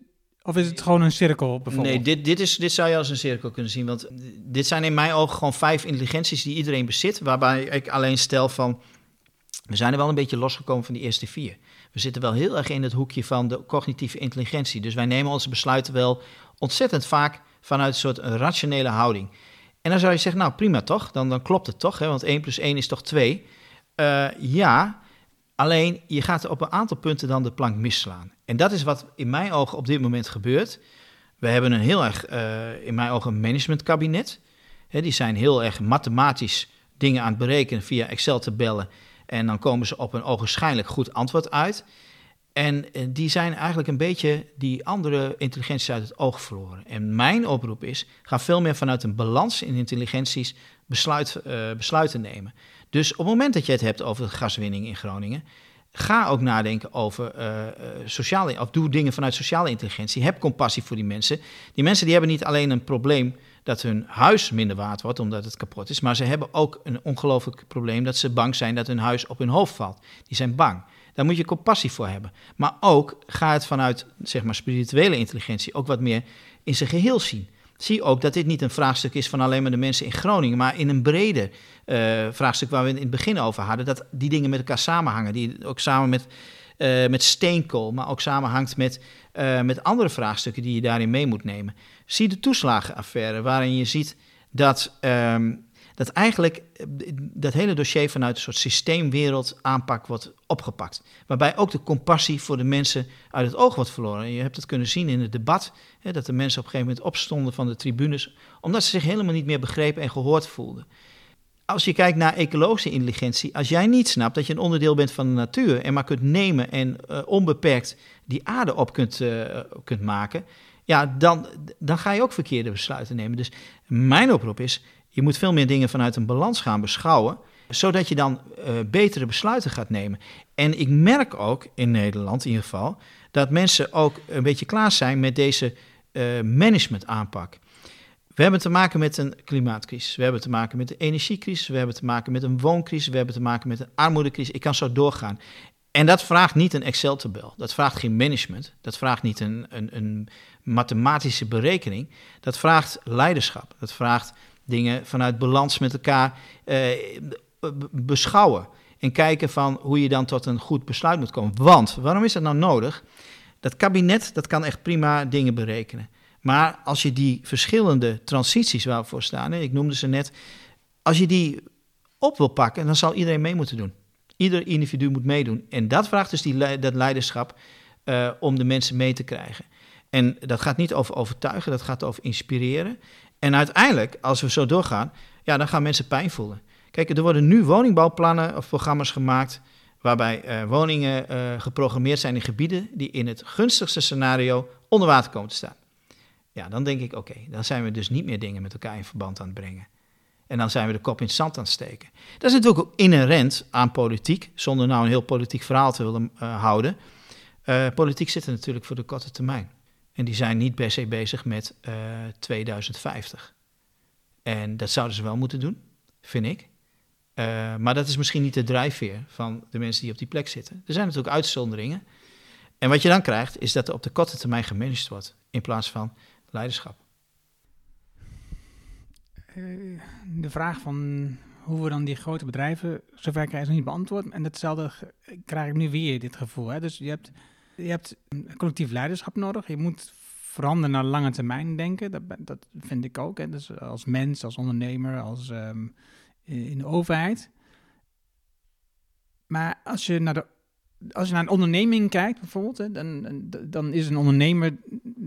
of is het gewoon een cirkel bijvoorbeeld? Nee, dit, dit, is, dit zou je als een cirkel kunnen zien. Want dit zijn in mijn ogen gewoon vijf intelligenties die iedereen bezit. Waarbij ik alleen stel van... We zijn er wel een beetje losgekomen van die eerste vier. We zitten wel heel erg in het hoekje van de cognitieve intelligentie. Dus wij nemen onze besluiten wel ontzettend vaak vanuit een soort rationele houding. En dan zou je zeggen, nou prima toch? Dan, dan klopt het toch? Hè? Want 1 plus 1 is toch 2? Uh, eh, ja, Alleen je gaat op een aantal punten dan de plank misslaan. En dat is wat in mijn ogen op dit moment gebeurt. We hebben een heel erg, uh, in mijn ogen, managementkabinet. Die zijn heel erg mathematisch dingen aan het berekenen via Excel-tabellen. En dan komen ze op een ogenschijnlijk goed antwoord uit. En eh, die zijn eigenlijk een beetje die andere intelligenties uit het oog verloren. En mijn oproep is, ga veel meer vanuit een balans in intelligenties besluit, uh, besluiten nemen. Dus op het moment dat je het hebt over gaswinning in Groningen, ga ook nadenken over uh, sociale, of doe dingen vanuit sociale intelligentie. Heb compassie voor die mensen. Die mensen die hebben niet alleen een probleem dat hun huis minder waard wordt omdat het kapot is, maar ze hebben ook een ongelooflijk probleem dat ze bang zijn dat hun huis op hun hoofd valt. Die zijn bang. Daar moet je compassie voor hebben. Maar ook ga het vanuit zeg maar, spirituele intelligentie ook wat meer in zijn geheel zien. Zie ook dat dit niet een vraagstuk is van alleen maar de mensen in Groningen, maar in een breder uh, vraagstuk waar we in het begin over hadden, dat die dingen met elkaar samenhangen. Die ook samen met, uh, met steenkool, maar ook samenhangt met, uh, met andere vraagstukken die je daarin mee moet nemen. Zie de toeslagenaffaire, waarin je ziet dat. Um, dat eigenlijk eh, dat hele dossier vanuit een soort systeemwereld aanpak wordt opgepakt. Waarbij ook de compassie voor de mensen uit het oog wordt verloren. En je hebt het kunnen zien in het debat, hè, dat de mensen op een gegeven moment opstonden van de tribunes, omdat ze zich helemaal niet meer begrepen en gehoord voelden. Als je kijkt naar ecologische intelligentie, als jij niet snapt dat je een onderdeel bent van de natuur en maar kunt nemen en uh, onbeperkt die aarde op kunt, uh, kunt maken, ja, dan, dan ga je ook verkeerde besluiten nemen. Dus mijn oproep is, je moet veel meer dingen vanuit een balans gaan beschouwen, zodat je dan uh, betere besluiten gaat nemen. En ik merk ook in Nederland in ieder geval dat mensen ook een beetje klaar zijn met deze uh, management aanpak. We hebben te maken met een klimaatcrisis, we hebben te maken met een energiecrisis, we hebben te maken met een wooncrisis, we hebben te maken met een armoedecrisis. Ik kan zo doorgaan. En dat vraagt niet een Excel-tabel, dat vraagt geen management, dat vraagt niet een, een, een mathematische berekening, dat vraagt leiderschap, dat vraagt dingen vanuit balans met elkaar eh, beschouwen. En kijken van hoe je dan tot een goed besluit moet komen. Want, waarom is dat nou nodig? Dat kabinet, dat kan echt prima dingen berekenen. Maar als je die verschillende transities waarvoor staan, ik noemde ze net, als je die op wil pakken, dan zal iedereen mee moeten doen. Ieder individu moet meedoen. En dat vraagt dus die, dat leiderschap uh, om de mensen mee te krijgen. En dat gaat niet over overtuigen, dat gaat over inspireren. En uiteindelijk, als we zo doorgaan, ja, dan gaan mensen pijn voelen. Kijk, er worden nu woningbouwplannen of programma's gemaakt waarbij uh, woningen uh, geprogrammeerd zijn in gebieden die in het gunstigste scenario onder water komen te staan. Ja, dan denk ik, oké, dan zijn we dus niet meer dingen met elkaar in verband aan het brengen. En dan zijn we de kop in het zand aan het steken. Dat is natuurlijk ook inherent aan politiek, zonder nou een heel politiek verhaal te willen uh, houden. politiek zit er natuurlijk voor de korte termijn. En die zijn niet per se bezig met uh, 2050. En dat zouden ze wel moeten doen, vind ik. Uh, maar dat is misschien niet de drijfveer van de mensen die op die plek zitten. Er zijn natuurlijk uitzonderingen. En wat je dan krijgt, is dat er op de korte termijn gemanaged wordt, in plaats van leiderschap. Uh, de vraag van hoe we dan die grote bedrijven, zover krijg ik nog niet beantwoord. En datzelfde krijg ik nu weer dit gevoel. Hè? Dus je hebt je hebt collectief leiderschap nodig. Je moet veranderen naar lange termijn denken. Dat, dat vind ik ook. Hè. Dus als mens, als ondernemer, als um, in de overheid. Maar als je naar de als je naar een onderneming kijkt bijvoorbeeld, dan, dan is een ondernemer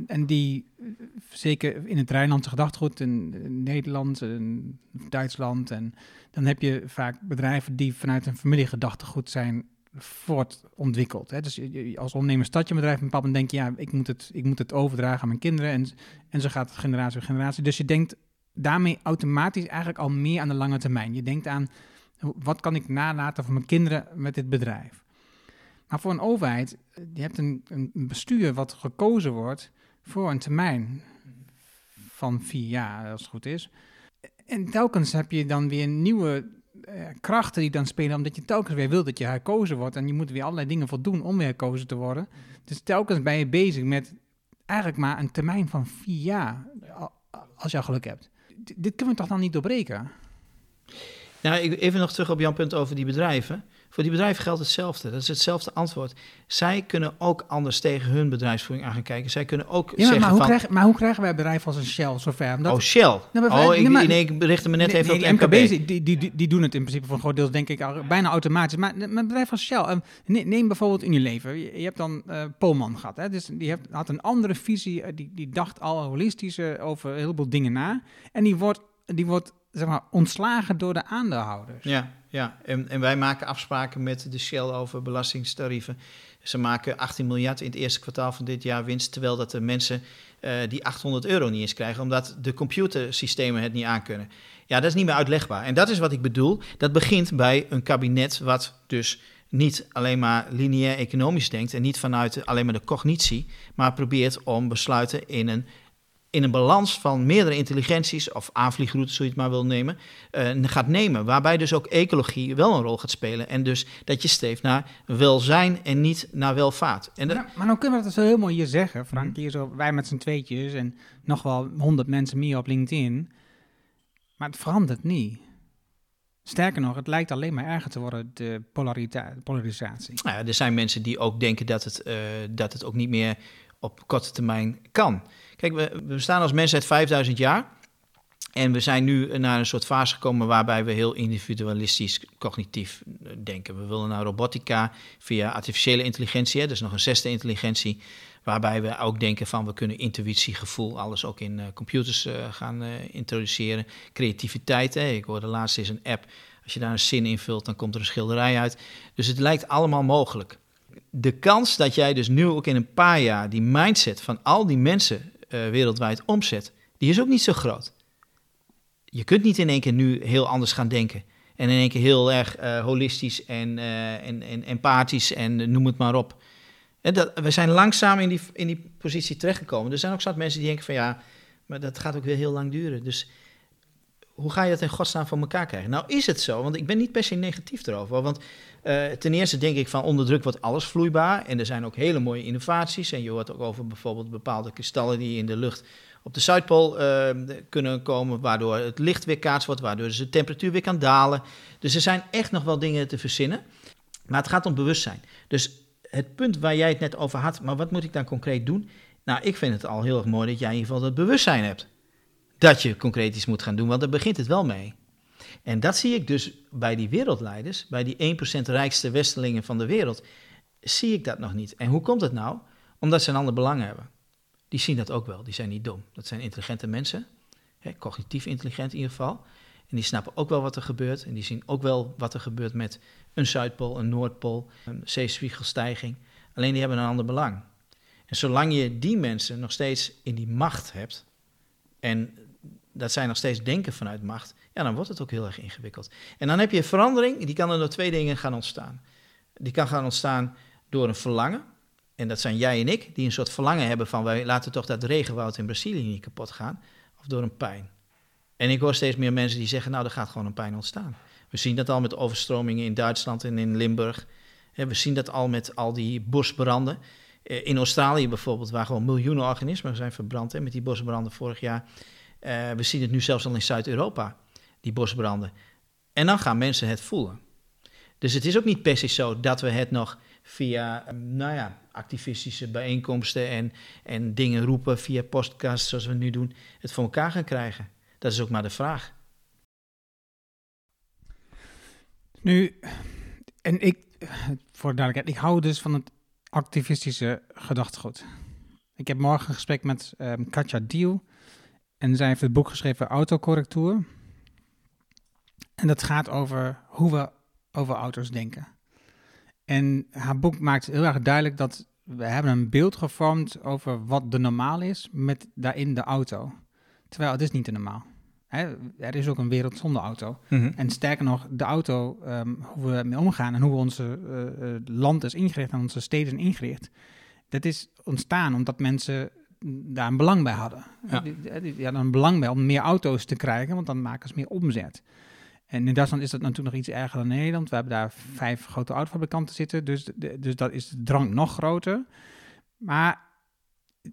en die zeker in het Rijnlandse gedachtegoed, in, in Nederland, in Duitsland, en dan heb je vaak bedrijven die vanuit een familiegedachtegoed zijn voortontwikkeld. Hè? Dus als ondernemer start je bedrijf en papa denk je, ja, ik moet het, ik moet het overdragen aan mijn kinderen. En, en zo gaat het generatie voor generatie. Dus je denkt daarmee automatisch eigenlijk al meer aan de lange termijn. Je denkt aan, wat kan ik nalaten voor mijn kinderen met dit bedrijf? Maar voor een overheid, je hebt een, een bestuur wat gekozen wordt voor een termijn van vier jaar, als het goed is. En telkens heb je dan weer nieuwe krachten die dan spelen, omdat je telkens weer wil dat je herkozen wordt. En je moet weer allerlei dingen voldoen om weer herkozen te worden. Dus telkens ben je bezig met eigenlijk maar een termijn van vier jaar, als je geluk hebt. D dit kunnen we toch dan niet doorbreken? Nou, even nog terug op jouw punt over die bedrijven. Voor die bedrijven geldt hetzelfde. Dat is hetzelfde antwoord. Zij kunnen ook anders tegen hun bedrijfsvoering aan gaan kijken. Zij kunnen ook ja, maar, zeggen maar hoe van... Krijg, maar hoe krijgen wij bedrijven als een Shell zover? Omdat, oh, Shell. Nou, oh, ik, nee, ik berichtte me net nee, even nee, op MKB. MKB die, die, die, doen het in principe voor een groot deel, denk ik, bijna automatisch. Maar een bedrijf als Shell, neem bijvoorbeeld in je leven. Je, hebt dan uh, Polman gehad. Hè? Dus die heeft, had een andere visie. Die, die dacht al holistisch over een heleboel dingen na. En die wordt, die wordt zeg maar, ontslagen door de aandeelhouders. Ja, ja. En, en wij maken afspraken met de Shell over belastingtarieven. Ze maken 18 miljard in het eerste kwartaal van dit jaar winst, terwijl dat de mensen uh, die 800 euro niet eens krijgen, omdat de computersystemen het niet aankunnen. Ja, dat is niet meer uitlegbaar. En dat is wat ik bedoel. Dat begint bij een kabinet wat dus niet alleen maar lineair economisch denkt en niet vanuit alleen maar de cognitie, maar probeert om besluiten in een, in een balans van meerdere intelligenties, of aanvliegroutes, zo je het maar wil nemen, uh, gaat nemen. Waarbij dus ook ecologie wel een rol gaat spelen. En dus dat je streeft naar welzijn en niet naar welvaart. En dat... maar nou kunnen we dat zo heel mooi hier zeggen, Frank. Mhm. Hier zo, wij met z'n tweetjes en nog wel honderd mensen meer op LinkedIn. Maar het verandert niet. Sterker nog, het lijkt alleen maar erger te worden, de polarisatie. Nou ja, er zijn mensen die ook denken dat het, uh, dat het ook niet meer op korte termijn kan. Kijk, we, we bestaan als mensheid 5000 jaar. En we zijn nu naar een soort fase gekomen waarbij we heel individualistisch cognitief eh, denken. We willen naar robotica via artificiële intelligentie. Hè, dus nog een zesde intelligentie. Waarbij we ook denken van we kunnen intuïtie, gevoel, alles ook in uh, computers uh, gaan introduceren. Creativiteit, hè. ik hoorde laatst is een app. Als je daar een zin invult, dan komt er een schilderij uit. Dus het lijkt allemaal mogelijk. De kans dat jij dus nu ook in een paar jaar die mindset van al die mensen wereldwijd omzet, die is ook niet zo groot. Je kunt niet in één keer nu heel anders gaan denken. En in één keer heel erg holistisch en, en, en empathisch en noem het maar op. Dat, we zijn langzaam in die, in die positie terechtgekomen. Er zijn ook zat mensen die denken van ja, maar dat gaat ook weer heel lang duren. Dus hoe ga je dat in godsnaam van elkaar krijgen? Nou is het zo, want ik ben niet per se negatief erover. Want uh, ten eerste denk ik van onder druk wordt alles vloeibaar. En er zijn ook hele mooie innovaties. En je hoort ook over bijvoorbeeld bepaalde kristallen die in de lucht op de Zuidpool uh, kunnen komen, waardoor het licht weer kaats wordt, waardoor de temperatuur weer kan dalen. Dus er zijn echt nog wel dingen te verzinnen. Maar het gaat om bewustzijn. Dus het punt waar jij het net over had, maar wat moet ik dan concreet doen? Nou, ik vind het al heel erg mooi dat jij in ieder geval het bewustzijn hebt. Dat je concreet iets moet gaan doen, want daar begint het wel mee. En dat zie ik dus bij die wereldleiders, bij die 1% rijkste westelingen van de wereld, zie ik dat nog niet. En hoe komt het nou? Omdat ze een ander belang hebben. Die zien dat ook wel, die zijn niet dom. Dat zijn intelligente mensen, hè, cognitief intelligent in ieder geval. En die snappen ook wel wat er gebeurt. En die zien ook wel wat er gebeurt met een Zuidpool, een Noordpool, een zeespiegelstijging. Alleen die hebben een ander belang. En zolang je die mensen nog steeds in die macht hebt, en dat zij nog steeds denken vanuit macht, ja, dan wordt het ook heel erg ingewikkeld. En dan heb je verandering, die kan er door twee dingen gaan ontstaan. Die kan gaan ontstaan door een verlangen. En dat zijn jij en ik, die een soort verlangen hebben van wij laten toch dat regenwoud in Brazilië niet kapot gaan. Of door een pijn. En ik hoor steeds meer mensen die zeggen, nou, er gaat gewoon een pijn ontstaan. We zien dat al met overstromingen in Duitsland en in Limburg. We zien dat al met al die bosbranden. Eh, in Australië bijvoorbeeld, waar gewoon miljoenen organismen zijn verbrand met die bosbranden vorig jaar. Eh, we zien het nu zelfs al in Zuid-Europa, die bosbranden. En dan gaan mensen het voelen. Dus het is ook niet per se zo dat we het nog via, nou ja, activistische bijeenkomsten en, en dingen roepen via podcasts zoals we nu doen, het voor elkaar gaan krijgen. Dat is ook maar de vraag. Nu, en ik, voor duidelijkheid, ik hou dus van het activistische gedachtegoed. Ik heb morgen een gesprek met um, Katja Diel. En zij heeft het boek geschreven Autocorrectuur. En dat gaat over hoe we over auto's denken. En haar boek maakt heel erg duidelijk dat we hebben een beeld gevormd over wat de normaal is met daarin de auto. Terwijl het is niet de normaal er is ook een wereld zonder auto. Mhm. En sterker nog, de auto, ehm, hoe we mee omgaan en hoe onze uh, land is ingericht en onze steden ingericht, dat is ontstaan omdat mensen daar een belang bij hadden. Ja. Die, hadden een belang bij om meer auto's te krijgen, want dan maken ze meer omzet. En in Duitsland is dat natuurlijk nog iets erger dan Nederland. We hebben daar vijf grote autofabrikanten zitten, dus, dus dat is de drang nog groter. Maar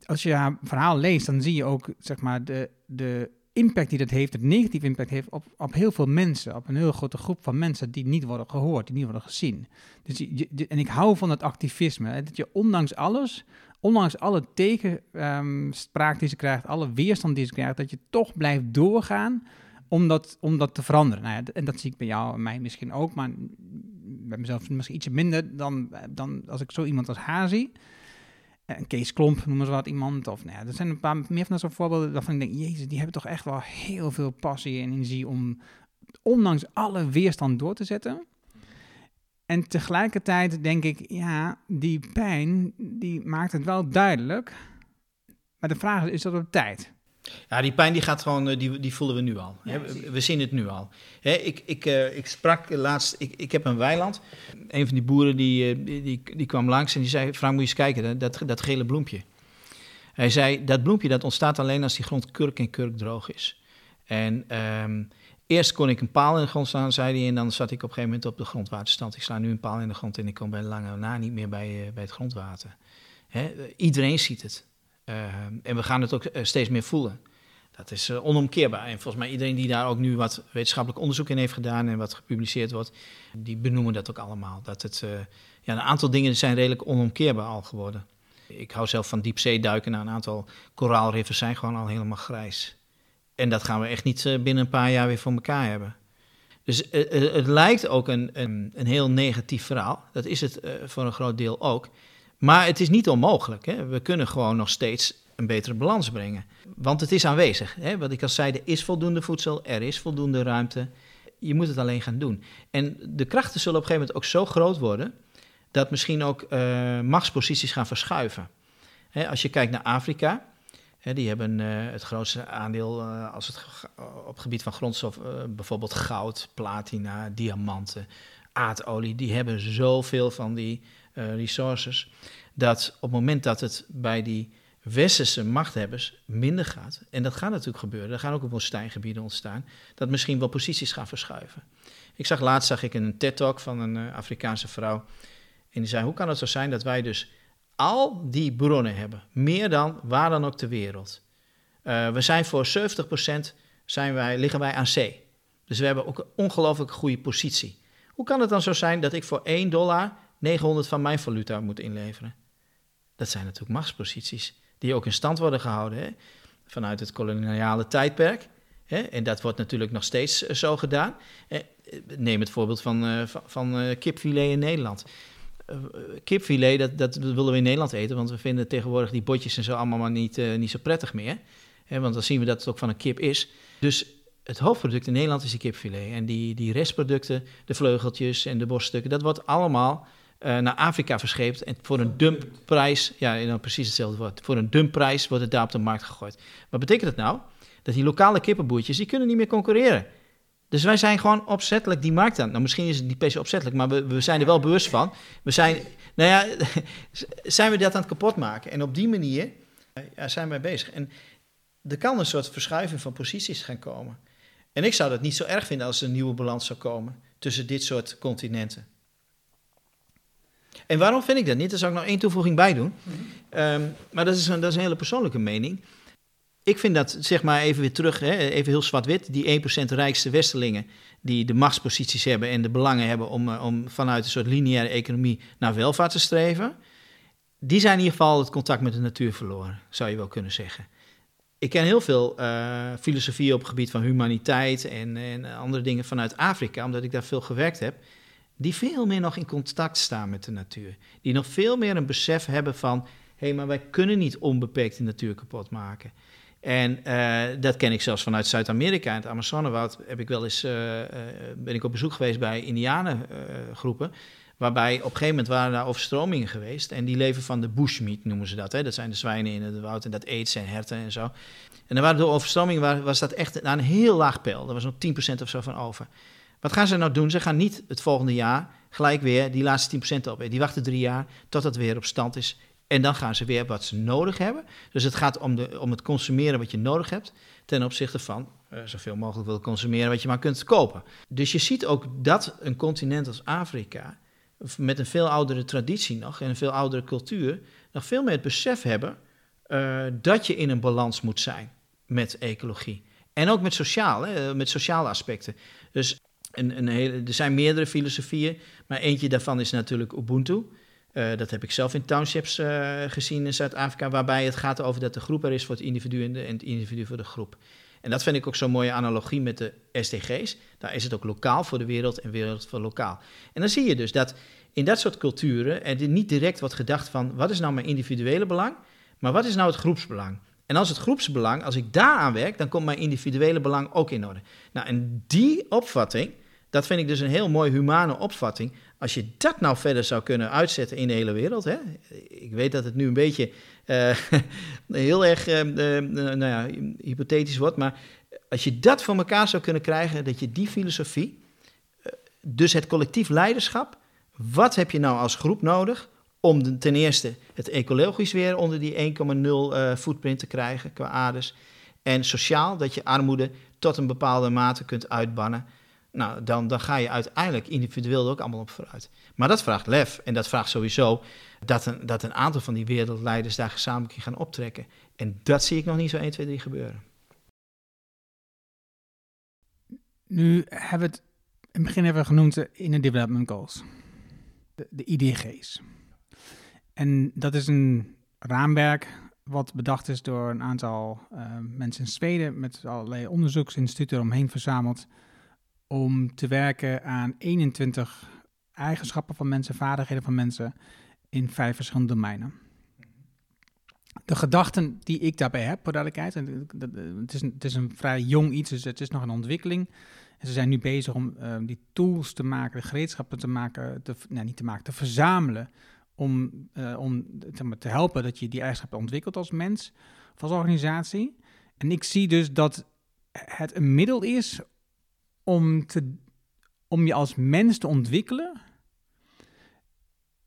als je haar verhaal leest, dan zie je ook zeg maar, de, de impact die dat heeft, het negatieve impact heeft op, op heel veel mensen, op een heel grote groep van mensen die niet worden gehoord, die niet worden gezien. Dus je, en ik hou van het activisme, hè, dat je ondanks alles, ondanks alle tegenspraak die ze krijgt, alle weerstand die ze krijgt, dat je toch blijft doorgaan om dat, om dat te veranderen. Nou ja, en dat zie ik bij jou en mij misschien ook, maar bij mezelf misschien ietsje minder dan, dan als ik zo iemand als haar zie een Kees Klomp, noemen ze wat iemand. Of nou ja, er zijn een paar meer van dat voorbeelden waarvan ik denk, jezus, die hebben toch echt wel heel veel passie en energie om ondanks alle weerstand door te zetten. En tegelijkertijd denk ik, ja, die pijn, die maakt het wel duidelijk. Maar de vraag is, is dat op tijd? Ja, die pijn die gaat gewoon, eh, die, die voelen we nu al. Ja, we, we, zien het nu al. Hè, ik, ik, uh, ik sprak laatst, ik, ik heb een weiland. Een van die boeren die, die, die, die kwam langs en die zei, Frank moet je eens kijken, dat, dat gele bloempje. Hij zei, dat bloempje dat ontstaat alleen als die grond kurk en kurk droog is. En um, eerst kon ik een paal in de grond slaan, zei hij, en dan zat ik op een gegeven moment op de grondwaterstand. Ik sla nu een paal in de grond en ik kom bij lange na niet meer bij, uh, bij het grondwater. Hè? Iedereen ziet het. Uh, en we gaan het ook steeds meer voelen. Dat is uh, onomkeerbaar. En volgens mij iedereen die daar ook nu wat wetenschappelijk onderzoek in heeft gedaan en wat gepubliceerd wordt, die benoemen dat ook allemaal. Dat het, ja, een aantal dingen zijn redelijk onomkeerbaar al geworden. Ik hou zelf van diepzeeduiken. Nou, een aantal koraalriffen zijn gewoon al helemaal grijs. En dat gaan we echt niet eh, binnen een paar jaar weer voor elkaar hebben. Dus uh, het lijkt ook een, een, een, heel negatief verhaal. Dat is het voor een groot deel ook. Maar het is niet onmogelijk. Hè? We kunnen gewoon nog steeds een betere balans brengen. Want het is aanwezig. Hè? Wat ik al zei, er is voldoende voedsel, er is voldoende ruimte. Je moet het alleen gaan doen. En de krachten zullen op een gegeven moment ook zo groot worden dat misschien ook machtsposities gaan verschuiven. Hè, als je kijkt naar Afrika, die hebben uh, het grootste aandeel uh, als het op het gebied van grondstof, bijvoorbeeld goud, platina, diamanten, aardolie, die hebben zoveel van die resources, dat op het moment dat het bij die westerse machthebbers minder gaat, en dat gaat natuurlijk gebeuren, er gaan ook woestijngebieden ontstaan, dat misschien wel posities gaan verschuiven. Ik zag laatst zag ik een TED-talk van een Afrikaanse vrouw en die zei, hoe kan het zo zijn dat wij dus al die bronnen hebben, meer dan waar dan ook ter wereld. Uh, we zijn voor 70% zijn wij, liggen wij aan zee. Dus we hebben ook een ongelooflijk goede positie. Hoe kan het dan zo zijn dat ik voor 1 dollar 900 van mijn valuta moet inleveren? Dat zijn natuurlijk machtsposities die ook in stand worden gehouden hè? vanuit het koloniale tijdperk. Hè? En dat wordt natuurlijk nog steeds eh, zo gedaan. Eh, neem het voorbeeld van, van, van kipfilet in Nederland. Eh, kipfilet, dat, dat willen we in Nederland eten, want we vinden tegenwoordig die botjes en zo allemaal maar niet, uh, niet zo prettig meer. Hè, want dan zien we dat het ook van een kip is. Dus het hoofdproduct in Nederland is die kipfilet. En die, die restproducten, de vleugeltjes en de borststukken, dat wordt allemaal naar Afrika verscheept. En voor een dumpprijs, ja, nou precies hetzelfde woord, voor een dumpprijs wordt het daar op de markt gegooid. Wat betekent dat nou? Dat die lokale kippenboertjes, die kunnen niet meer concurreren. Dus wij zijn gewoon opzettelijk die markt aan. Nou, misschien is het niet per se opzettelijk, maar we, we zijn er wel bewust van. We zijn, nou ja, zijn we dat aan het kapot maken. En op die manier ja, zijn wij bezig. En er kan een soort verschuiving van posities gaan komen. En ik zou dat niet zo erg vinden als er een nieuwe balans zou komen tussen dit soort continenten. En waarom vind ik dat niet? Daar zou ik nog één toevoeging bij doen. Um, maar dat is, een, dat is een hele persoonlijke mening. Ik vind dat, zeg maar even weer terug, hè, even heel zwart-wit, die 1% rijkste westerlingen die de machtsposities hebben en de belangen hebben om, eh, om vanuit een soort lineaire economie naar welvaart te streven, die zijn in ieder geval het contact met de natuur verloren, zou je wel kunnen zeggen. Ik ken heel veel uh, filosofie op het gebied van humaniteit en, en andere dingen vanuit Afrika, omdat ik daar veel gewerkt heb, die veel meer nog in contact staan met de natuur. Die nog veel meer een besef hebben van, hé, hey, maar wij kunnen niet onbeperkt de natuur kapot maken. En uh, dat ken ik zelfs vanuit Zuid-Amerika. In het Amazonewoud heb ik wel eens, uh, ben ik op bezoek geweest bij indianengroepen. waarbij op een gegeven moment waren daar overstromingen geweest. En die leven van de bushmeat noemen ze dat. Hè? Dat zijn de zwijnen in het woud en dat eet ze en herten en zo. En dan waren door overstromingen was dat echt naar een heel laag peil. Er was nog 10% of zo van over. Wat gaan ze nou doen? Ze gaan niet het volgende jaar gelijk weer die laatste 10% op. Die wachten drie jaar tot het weer op stand is en dan gaan ze weer wat ze nodig hebben. Dus het gaat om, de, om het consumeren wat je nodig hebt. Ten opzichte van uh, zoveel mogelijk willen consumeren wat je maar kunt kopen. Dus je ziet ook dat een continent als Afrika. met een veel oudere traditie nog en een veel oudere cultuur. nog veel meer het besef hebben. Uh, dat je in een balans moet zijn met ecologie. En ook met, sociaal, hè, met sociale aspecten. Dus een, een hele, er zijn meerdere filosofieën. Maar eentje daarvan is natuurlijk Ubuntu. Uh, dat heb ik zelf in townships uh, gezien in Zuid-Afrika, waarbij het gaat over dat de groep er is voor het individu en het individu voor de groep. En dat vind ik ook zo'n mooie analogie met de SDG's. Daar is het ook lokaal voor de wereld en wereld voor lokaal. En dan zie je dus dat in dat soort culturen er niet direct wordt gedacht van wat is nou mijn individuele belang, maar wat is nou het groepsbelang? En als het groepsbelang, als ik daaraan werk, dan komt mijn individuele belang ook in orde. Nou, en die opvatting, Dat vind ik dus een heel mooi humane opvatting. Als je dat nou verder zou kunnen uitzetten in de hele wereld. Hè? Ik weet dat het nu een beetje uh, heel erg uh, uh, nou ja, hypothetisch wordt. Maar als je dat voor elkaar zou kunnen krijgen, dat je die filosofie, dus het collectief leiderschap. Wat heb je nou als groep nodig om ten eerste het ecologisch weer onder die 1,0 footprint te krijgen qua aardes. En sociaal, dat je armoede tot een bepaalde mate kunt uitbannen. Nou, dan, dan ga je uiteindelijk individueel er ook allemaal op vooruit. Maar dat vraagt lef en dat vraagt sowieso dat een, dat een aantal van die wereldleiders daar gezamenlijk in gaan optrekken. En dat zie ik nog niet zo 1, 2, 3 gebeuren. Nu hebben we het in het begin hebben genoemd in de Development Goals, de, IDG's. En dat is een raamwerk wat bedacht is door een aantal uh, mensen in Zweden met allerlei onderzoeksinstituten eromheen verzameld om te werken aan 21 eigenschappen van mensen, vaardigheden van mensen in vijf verschillende domeinen. De gedachten die ik daarbij heb, voor duidelijkheid, en het, is een, het is een vrij jong iets, dus het is nog een ontwikkeling. En ze zijn nu bezig om uh, die tools te maken, de gereedschappen te maken, te, nou, niet te maken, te verzamelen, om, uh, om te, te helpen dat je die eigenschappen ontwikkelt als mens of als organisatie. En ik zie dus dat het een middel is om, te, om je als mens te ontwikkelen,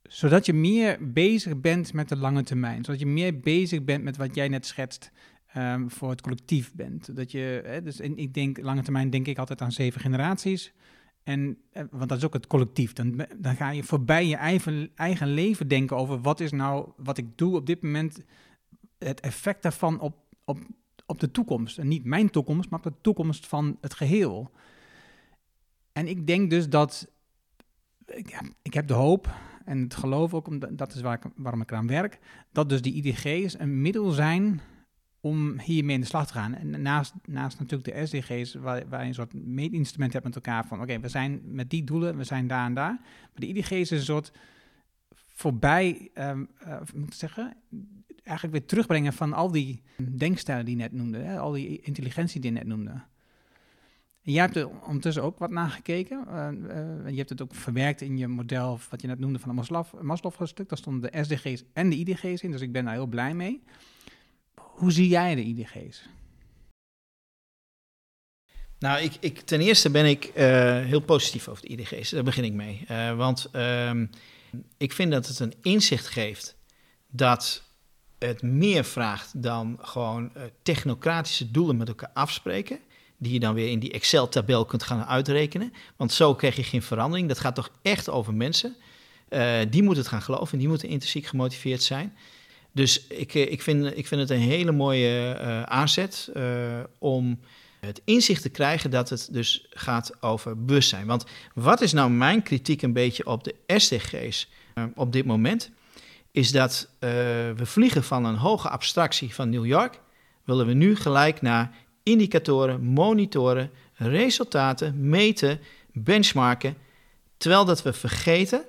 zodat je meer bezig bent met de lange termijn. Zodat je meer bezig bent met wat jij net schetst um, voor het collectief bent. Dat je, hè, dus in, ik denk, lange termijn denk ik altijd aan zeven generaties. En, eh, want dat is ook het collectief. Dan, dan ga je voorbij je eigen, eigen leven denken over wat is nou wat ik doe op dit moment, het effect daarvan op, op, op de toekomst. En niet mijn toekomst, maar op de toekomst van het geheel. En ik denk dus dat, ik, heb de hoop en het geloof ook, omdat, dat is waar ik, waarom ik eraan werk, dat dus die IDG's een middel zijn om hiermee in de slag te gaan. En naast, naast natuurlijk de SDG's, waar, je een soort meetinstrument hebt met elkaar van, oké, we zijn met die doelen, we zijn daar en daar. Maar de IDG's is een soort voorbij, um, uh, moet ik zeggen, eigenlijk weer terugbrengen van al die denkstijlen die je net noemde, hè, al die intelligentie die je net noemde. Jij hebt er ondertussen ook wat naar gekeken. Uh, uh, je hebt het ook verwerkt in je model, wat je net noemde van een Maslow-stuk. Daar stonden de SDG's en de IDG's in, dus ik ben daar heel blij mee. Hoe zie jij de IDG's? Nou, ik, ik, ten eerste ben ik uh, heel positief over de IDG's. Daar begin ik mee. Want uh, ik vind dat het een inzicht geeft dat het meer vraagt dan gewoon technocratische doelen met elkaar afspreken die je dan weer in die Excel-tabel kunt gaan uitrekenen. Want zo krijg je geen verandering. Dat gaat toch echt over mensen. Uh, die moeten het gaan geloven, die moeten intrinsiek gemotiveerd zijn. Dus ik, eh, ik, vind, ik vind het een hele mooie uh, aanzet om het inzicht te krijgen dat het dus gaat over bewustzijn. Want wat is nou mijn kritiek een beetje op de SDG's op dit moment? Is dat we vliegen van een hoge abstractie van New York, willen we nu gelijk naar indicatoren, monitoren, resultaten, meten, benchmarken, terwijl dat we vergeten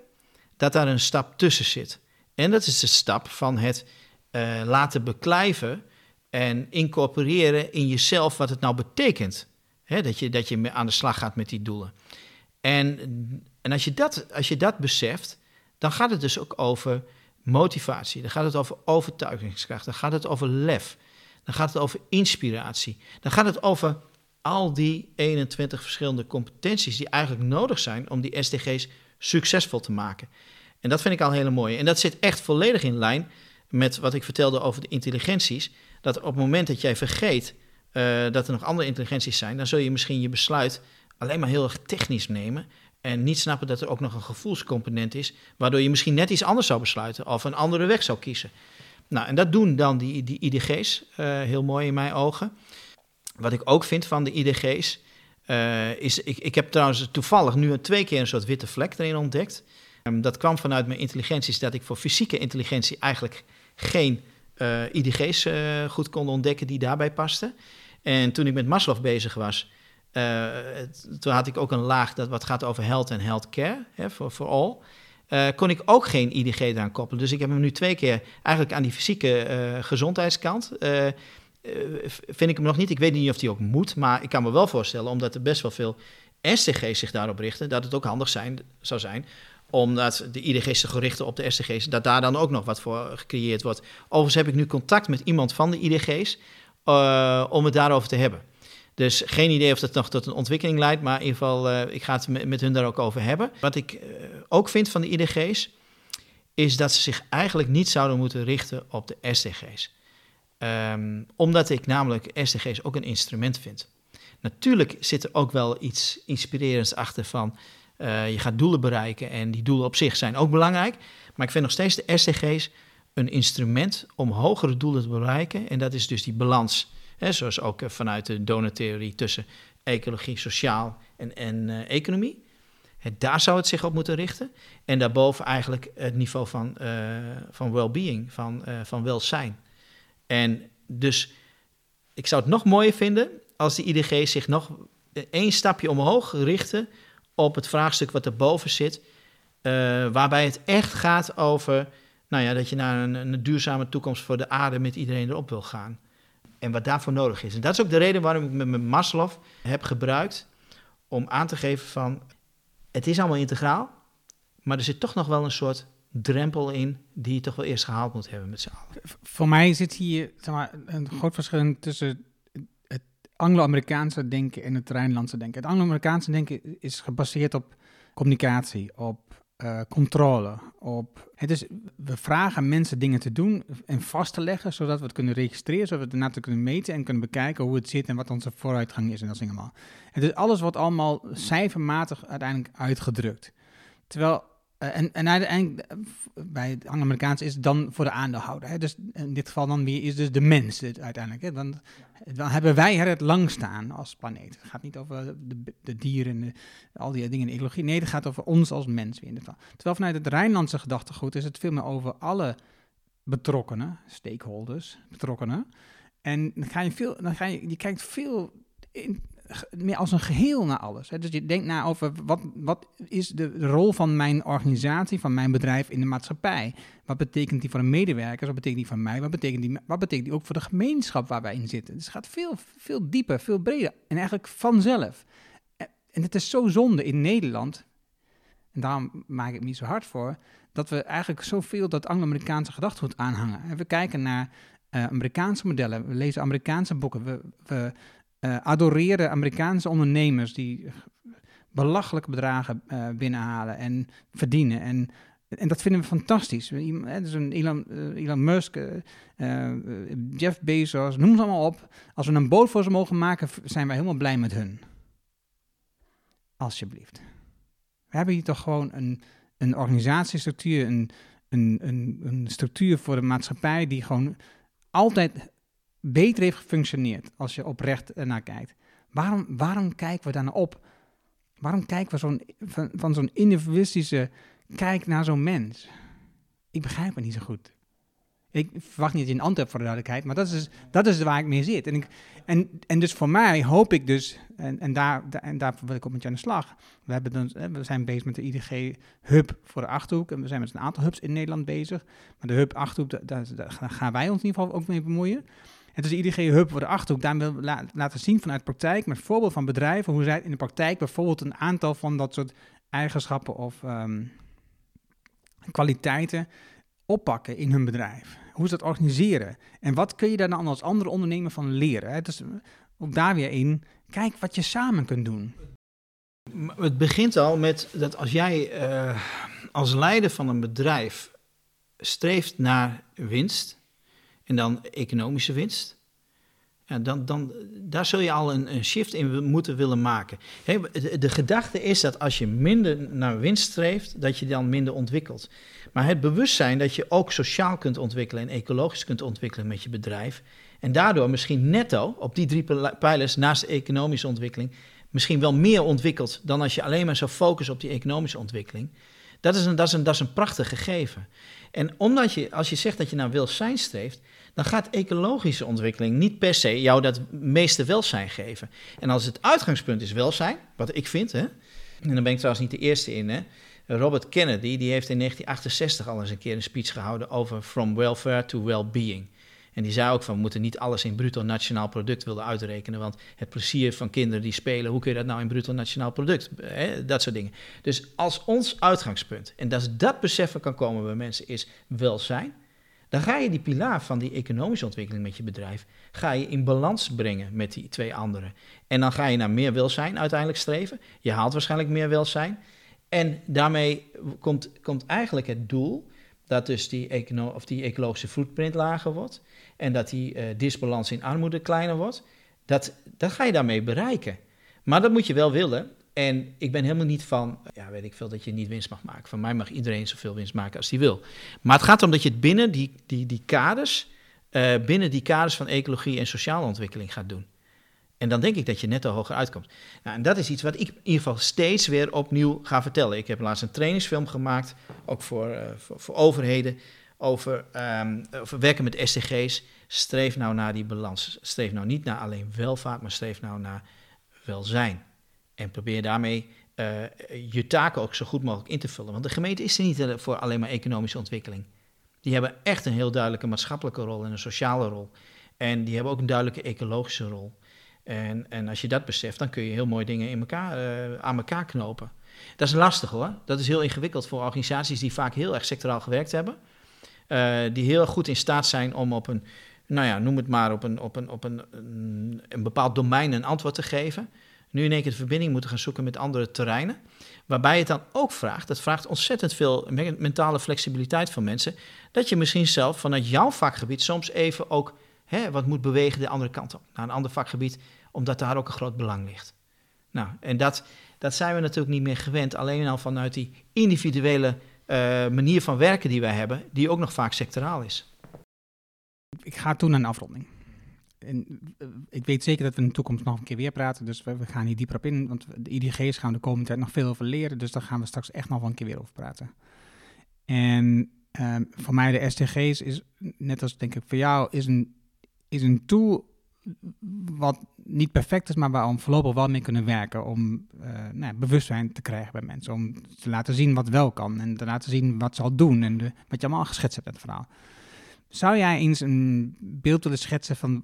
dat daar een stap tussen zit. En dat is de stap van het uh, laten beklijven en incorporeren in jezelf wat het nou betekent. Hè, dat, je, dat je aan de slag gaat met die doelen. En, en als, je dat, als je dat beseft, dan gaat het dus ook over motivatie. Dan gaat het over overtuigingskracht. Dan gaat het over lef. Dan gaat het over inspiratie. Dan gaat het over al die 21 verschillende competenties die eigenlijk nodig zijn om die SDG's succesvol te maken. En dat vind ik al hele mooi. En dat zit echt volledig in lijn met wat ik vertelde over de intelligenties. Dat op het moment dat jij vergeet uh, dat er nog andere intelligenties zijn, dan zul je misschien je besluit alleen maar heel erg technisch nemen. En niet snappen dat er ook nog een gevoelscomponent is, waardoor je misschien net iets anders zou besluiten of een andere weg zou kiezen. Nou, en dat doen dan die, die IDG's, eh, heel mooi in mijn ogen. Wat ik ook vind van de IDG's, eh, is, ik, ik heb trouwens toevallig nu twee keer een soort witte vlek erin ontdekt. Um, dat kwam vanuit mijn intelligenties, dat ik voor fysieke intelligentie eigenlijk geen uh, IDG's goed kon ontdekken die daarbij pasten. En toen ik met Maslow bezig was, toen had ik ook een laag dat wat gaat over health en healthcare, voor, voor all. Uh, kon ik ook geen IDG eraan koppelen. Dus ik heb hem nu twee keer eigenlijk aan die fysieke uh, gezondheidskant. Uh, vind ik hem nog niet. Ik weet niet of die ook moet. Maar ik kan me wel voorstellen, omdat er best wel veel SDG's zich daarop richten, dat het ook handig zijn, zou zijn omdat de IDG's zich richten op de SDG's, dat daar dan ook nog wat voor gecreëerd wordt. Overigens heb ik nu contact met iemand van de IDG's om het daarover te hebben. Dus geen idee of dat nog tot een ontwikkeling leidt, maar in ieder geval, uh, ik ga het met, hun daar ook over hebben. Wat ik uh, ook vind van de IDG's, is dat ze zich eigenlijk niet zouden moeten richten op de SDG's. Um, omdat ik namelijk SDG's ook een instrument vind. Natuurlijk zit er ook wel iets inspirerends achter van uh, je gaat doelen bereiken en die doelen op zich zijn ook belangrijk. Maar ik vind nog steeds de SDG's een instrument om hogere doelen te bereiken. En dat is dus die balans, zoals ook vanuit de donortheorie tussen ecologie, sociaal en, en uh, economie. Daar zou het zich op moeten richten. En daarboven eigenlijk het niveau van, uh, van well-being, van, van welzijn. En dus ik zou het nog mooier vinden als de IDG zich nog één stapje omhoog richten op het vraagstuk wat erboven zit, waarbij het echt gaat over nou ja, dat je naar een, een, duurzame toekomst voor de aarde met iedereen erop wil gaan. En wat daarvoor nodig is. En dat is ook de reden waarom ik met mijn Maslow heb gebruikt om aan te geven van het is allemaal integraal, maar er zit toch nog wel een soort drempel in die je toch wel eerst gehaald moet hebben met z'n allen. Voor mij zit hier een groot verschil tussen het Anglo-Amerikaanse denken en het Rijnlandse denken. Het Anglo-Amerikaanse denken is gebaseerd op communicatie, op uh, controle, op... Het is, we vragen mensen dingen te doen en vast te leggen, zodat we het kunnen registreren, zodat we het daarna kunnen meten en kunnen bekijken hoe het zit en wat onze vooruitgang is en dat allemaal. Het is alles wat allemaal cijfermatig uiteindelijk uitgedrukt. Terwijl en, en uiteindelijk bij het Anglo-Amerikaans is het dan voor de aandeelhouder. Hè? Dus in dit geval dan weer is dus de mens uiteindelijk. Hè? Dan, dan hebben wij er het lang staan als planeet. Het gaat niet over de, de dieren, de, al die dingen in de ecologie. Nee, het gaat over ons als mens in dit geval. Terwijl vanuit het Rijnlandse gedachtegoed is het veel meer over alle betrokkenen, stakeholders, betrokkenen. En dan ga je veel, dan ga je, je kijkt veel in, meer als een geheel naar alles. Hè. Dus je denkt na over wat, wat is de rol van mijn organisatie, van mijn bedrijf in de maatschappij? Wat betekent die voor de medewerkers? Wat betekent die voor mij? Wat betekent die, wat betekent die ook voor de gemeenschap waar wij in zitten? Dus het gaat veel, veel dieper, veel breder en eigenlijk vanzelf. En het is zo zonde in Nederland, en daarom maak ik het niet zo hard voor, dat we eigenlijk zoveel dat Anglo-Amerikaanse gedachtegoed aanhangen. En we kijken naar uh, Amerikaanse modellen, we lezen Amerikaanse boeken, we uh, adoreren Amerikaanse ondernemers die belachelijke bedragen uh, binnenhalen en verdienen. En, en dat vinden we fantastisch. Dus een Elon, Elon Musk, Jeff Bezos, noem ze allemaal op. Als we een boot voor ze mogen maken, zijn wij helemaal blij met hun. Alsjeblieft. We hebben hier toch gewoon een, een organisatiestructuur, een, een, een, een structuur voor de maatschappij die gewoon altijd beter heeft gefunctioneerd als je oprecht naar kijkt. Waarom, waarom kijken we daar naar op? Waarom kijken we zo'n, van, zo'n individualistische kijk naar zo'n mens? Ik begrijp het niet zo goed. Ik verwacht niet dat je een antwoord voor de duidelijkheid, maar dat is, dat is waar ik mee zit. En, ik, en, en dus voor mij hoop ik dus, en, en, daar, en daar wil ik op met je aan de slag. We, hebben dan, we zijn bezig met de IDG-hub voor de Achterhoek. En we zijn met een aantal hubs in Nederland bezig. Maar de hub Achterhoek, daar, daar gaan wij ons in ieder geval ook mee bemoeien. Het is IDG Hub voor de Achterhoek. Daar wil laten zien vanuit praktijk, met voorbeeld van bedrijven, hoe zij in de praktijk bijvoorbeeld een aantal van dat soort eigenschappen of um, kwaliteiten oppakken in hun bedrijf. Hoe ze dat organiseren. En wat kun je daar dan als andere ondernemer van leren? Hè? Dus ook daar weer in, kijk wat je samen kunt doen. Het begint al met dat als jij uh, als leider van een bedrijf streeft naar winst, en dan economische winst. Dan, dan, daar zul je al een, shift in moeten willen maken. de, gedachte is dat als je minder naar winst streeft, dat je dan minder ontwikkelt. Maar het bewustzijn dat je ook sociaal kunt ontwikkelen en ecologisch kunt ontwikkelen met je bedrijf. En daardoor misschien netto op die drie pijlers naast economische ontwikkeling misschien wel meer ontwikkelt dan als je alleen maar zou focussen op die economische ontwikkeling. Dat is een, dat is een, dat is een prachtig gegeven. En omdat je, als je zegt dat je naar welzijn streeft, dan gaat ecologische ontwikkeling niet per se jou dat meeste welzijn geven. En als het uitgangspunt is welzijn, wat ik vind, hè, en dan ben ik trouwens niet de eerste in, hè, Robert Kennedy die heeft in 1968 al eens een keer een speech gehouden over from welfare to well-being. En die zei ook van we moeten niet alles in bruto nationaal product willen uitrekenen. Want het plezier van kinderen die spelen, hoe kun je dat nou in bruto nationaal product? Hè? Dat soort dingen. Dus als ons uitgangspunt, en dat dat beseffen kan komen bij mensen, is welzijn. Dan ga je die pilaar van die economische ontwikkeling met je bedrijf, ga je in balans brengen met die twee andere. En dan ga je naar meer welzijn uiteindelijk streven. Je haalt waarschijnlijk meer welzijn. En daarmee komt, komt eigenlijk het doel dat dus die, econo of die ecologische footprint lager wordt en dat die uh, disbalans in armoede kleiner wordt. Dat, dat ga je daarmee bereiken. Maar dat moet je wel willen. En ik ben helemaal niet van, ja, weet ik veel, dat je niet winst mag maken. Van mij mag iedereen zoveel winst maken als hij wil. Maar het gaat erom dat je het binnen die, die, die kaders, uh, binnen die kaders van ecologie en sociale ontwikkeling gaat doen. En dan denk ik dat je net al hoger uitkomt. Nou, en dat is iets wat ik in ieder geval steeds weer opnieuw ga vertellen. Ik heb laatst een trainingsfilm gemaakt, ook voor, uh, voor, overheden, over, um, over werken met SDG's. Streef nou naar die balans. Streef nou niet naar alleen welvaart, maar streef nou naar welzijn. En probeer daarmee uh, je taken ook zo goed mogelijk in te vullen. Want de gemeente is er niet voor alleen maar economische ontwikkeling. Die hebben echt een heel duidelijke maatschappelijke rol en een sociale rol. En die hebben ook een duidelijke ecologische rol. En, en als je dat beseft, dan kun je heel mooie dingen in elkaar, uh, aan elkaar knopen. Dat is lastig hoor. Dat is heel ingewikkeld voor organisaties die vaak heel erg sectoraal gewerkt hebben. Die heel goed in staat zijn om op een, nou ja, noem het maar, op een, op een, op een, een bepaald domein een antwoord te geven. Nu in één keer de verbinding moeten gaan zoeken met andere terreinen. Waarbij het dan ook vraagt, dat vraagt ontzettend veel mentale flexibiliteit van mensen. Dat je misschien zelf vanuit jouw vakgebied soms even ook hè, wat moet bewegen de andere kant op. Naar een ander vakgebied, omdat daar ook een groot belang ligt. Nou, en dat, dat zijn we natuurlijk niet meer gewend. Alleen al vanuit die individuele uh, manier van werken die wij hebben, die ook nog vaak sectoraal is. Ik ga toen naar een afronding. En ik weet zeker dat we in de toekomst nog een keer weer praten, dus we, gaan hier dieper op in, want de IDG's gaan de komende tijd nog veel over leren, dus daar gaan we straks echt nog wel een keer weer over praten. En um, voor mij de SDG's is, net als denk ik voor jou, is een, is een tool wat niet perfect is, maar waar we voorlopig wel mee kunnen werken om uh, nou, bewustzijn te krijgen bij mensen. Om te laten zien wat wel kan en te laten zien wat zal doen en wat je allemaal geschetst hebt in het verhaal. Zou jij eens een beeld willen schetsen van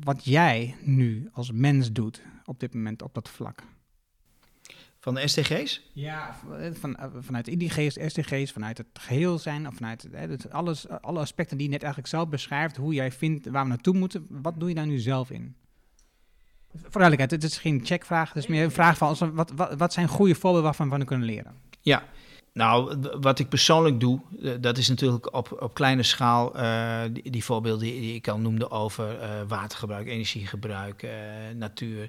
wat jij nu als mens doet op dit moment op dat vlak? Van de SDG's? Ja, van, vanuit IDG's, SDG's, vanuit het geheel zijn, of vanuit het, alles, alle aspecten die je net eigenlijk zelf beschrijft, hoe jij vindt waar we naartoe moeten. Wat doe je daar nu zelf in? Voor duidelijkheid, het is geen checkvraag, het is meer een vraag van wat, wat, wat zijn goede voorbeelden waarvan we kunnen leren? Ja, nou, wat ik persoonlijk doe, dat is natuurlijk op, op kleine schaal uh, die, voorbeelden die, ik al noemde over uh, watergebruik, energiegebruik, natuur,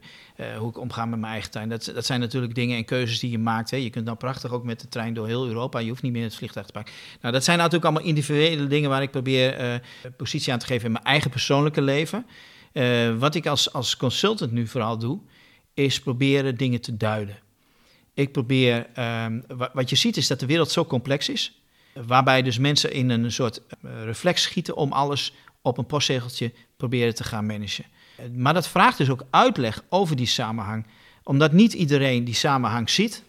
hoe ik omga met mijn eigen tuin. Dat, dat zijn natuurlijk dingen en keuzes die je maakt. Hè. Je kunt dan prachtig ook met de trein door heel Europa, je hoeft niet meer het vliegtuig te pakken. Nou, dat zijn natuurlijk allemaal individuele dingen waar ik probeer positie aan te geven in mijn eigen persoonlijke leven. wat ik als, als consultant nu vooral doe, is proberen dingen te duiden. Ik probeer, um, wat je ziet is dat de wereld zo complex is, waarbij dus mensen in een soort uh, reflex schieten om alles op een postzegeltje proberen te gaan managen. Maar dat vraagt dus ook uitleg over die samenhang, omdat niet iedereen die samenhang ziet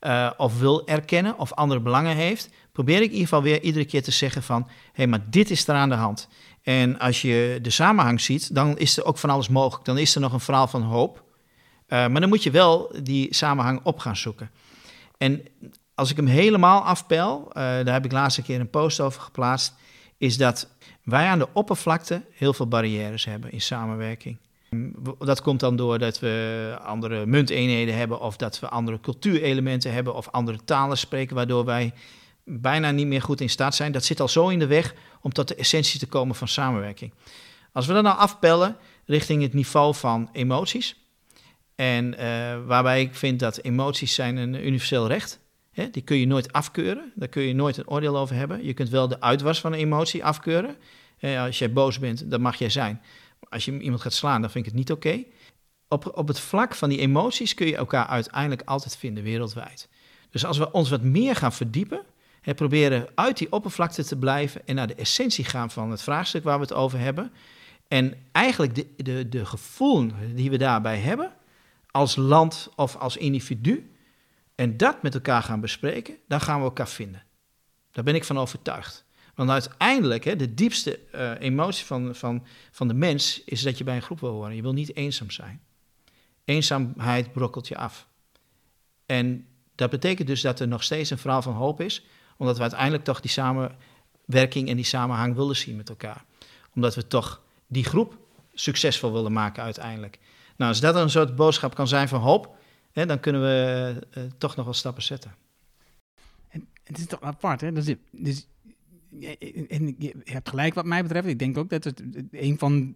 uh, of wil erkennen of andere belangen heeft, probeer ik in ieder geval weer iedere keer te zeggen van, hé, hey, maar dit is er aan de hand. En als je de samenhang ziet, dan is er ook van alles mogelijk. Dan is er nog een verhaal van hoop. Uh, maar dan moet je wel die samenhang op gaan zoeken. En als ik hem helemaal afpel, uh, daar heb ik laatst een keer een post over geplaatst, is dat wij aan de oppervlakte heel veel barrières hebben in samenwerking. Dat komt dan door dat we andere munteenheden hebben of dat we andere cultuurelementen hebben of andere talen spreken, waardoor wij bijna niet meer goed in staat zijn. Dat zit al zo in de weg om tot de essentie te komen van samenwerking. Als we dat nou afpellen richting het niveau van emoties, en uh, waarbij ik vind dat emoties zijn een universeel recht. Hè? Die kun je nooit afkeuren. Daar kun je nooit een oordeel over hebben. Je kunt wel de uitwas van een emotie afkeuren. als jij boos bent, dan mag jij zijn. Als je iemand gaat slaan, dan vind ik het niet oké. Op, op het vlak van die emoties kun je elkaar uiteindelijk altijd vinden wereldwijd. Dus als we ons wat meer gaan verdiepen, hè, proberen uit die oppervlakte te blijven en naar de essentie gaan van het vraagstuk waar we het over hebben. En eigenlijk de, de, de gevoel die we daarbij hebben, als land of als individu en dat met elkaar gaan bespreken, dan gaan we elkaar vinden. Daar ben ik van overtuigd. Want uiteindelijk, hè, de diepste uh, emotie van, van, van de mens is dat je bij een groep wil horen. Je wil niet eenzaam zijn. Eenzaamheid brokkelt je af. En dat betekent dus dat er nog steeds een verhaal van hoop is, omdat we uiteindelijk toch die samenwerking en die samenhang willen zien met elkaar. Omdat we toch die groep succesvol willen maken uiteindelijk. Nou, als dat een soort boodschap kan zijn van hoop, hè, dan kunnen we uh, toch nog wel stappen zetten. En het is toch apart, hè? Dus, dus je hebt gelijk wat mij betreft. Ik denk ook dat het een van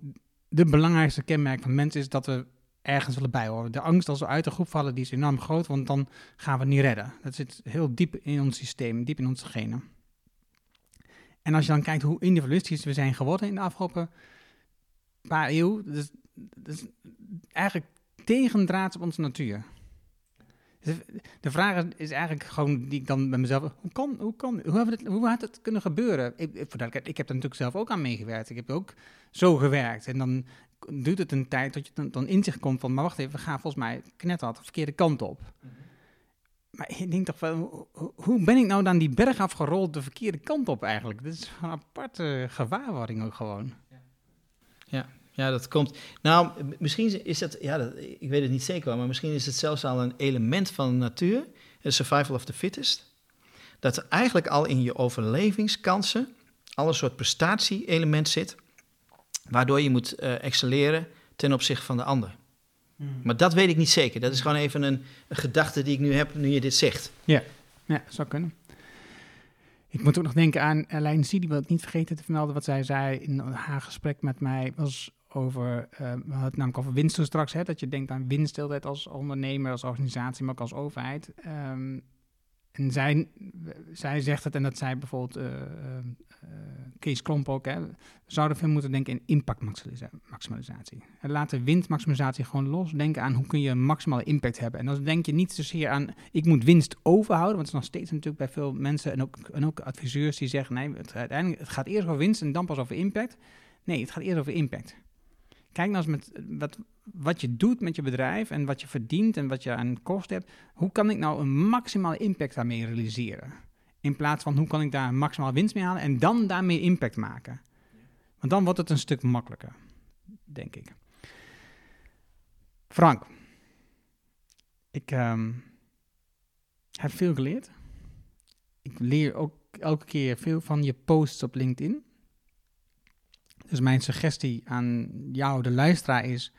de belangrijkste kenmerken van mensen is dat we ergens willen bijhoren. De angst als we uit de groep vallen, die is enorm groot, want dan gaan we niet redden. Dat zit heel diep in ons systeem, diep in onze genen. En als je dan kijkt hoe individualistisch we zijn geworden in de afgelopen paar eeuwen, dat is, dat is eigenlijk tegendraads op onze natuur. De vraag is eigenlijk gewoon die ik dan bij mezelf. Hoe kan, hoe kan, hoe, het, hoe had het kunnen gebeuren? Ik, ik, ik heb er natuurlijk zelf ook aan meegewerkt. Ik heb ook zo gewerkt. En dan duurt het een tijd tot je dan, dan in zich komt van, maar wacht even, we gaan volgens mij knetter de verkeerde kant op. Maar ik denk toch van, hoe ben ik nou dan die berg afgerold de verkeerde kant op eigenlijk? Dat is een aparte gewaarwording ook gewoon. Ja, dat komt. Nou, misschien is dat, ja, dat, ik weet het niet zeker, maar misschien is het zelfs al een element van de natuur, de survival of the fittest. Dat er eigenlijk al in je overlevingskansen al een soort prestatie-element zit, waardoor je moet uh, excelleren ten opzichte van de ander. Hmm. Maar dat weet ik niet zeker. Dat is gewoon even een, een, gedachte die ik nu heb nu je dit zegt. Ja, ja zou kunnen. Ik moet ook nog denken aan Elaine die wil ik niet vergeten te vermelden wat zij zei in haar gesprek met mij. Was over, uh, we hadden het namelijk over winst straks, hè, dat je denkt aan winst altijd als ondernemer, als organisatie, maar ook als overheid. Um, en zij, zij zegt het, en dat zei bijvoorbeeld uh, uh, Kees Klomp ook, hè, zouden veel moeten denken in impactmaximalisatie. Laat de winstmaximalisatie gewoon los. Denken aan hoe kun je maximale impact hebben. En dan denk je niet zozeer aan, ik moet winst overhouden, want het is nog steeds natuurlijk bij veel mensen en ook, en ook adviseurs die zeggen, nee, het, uiteindelijk, het gaat eerst over winst en dan pas over impact. Nee, het gaat eerst over impact. Kijk nou eens met wat, wat je doet met je bedrijf en wat je verdient en wat je aan kosten hebt. Hoe kan ik nou een maximale impact daarmee realiseren? In plaats van hoe kan ik daar een maximale winst mee halen en dan daarmee impact maken. Want dan wordt het een stuk makkelijker, denk ik. Frank, ik ehm, heb veel geleerd. Ik leer ook elke keer veel van je posts op LinkedIn. Dus mijn suggestie aan jou, de luisteraar, is: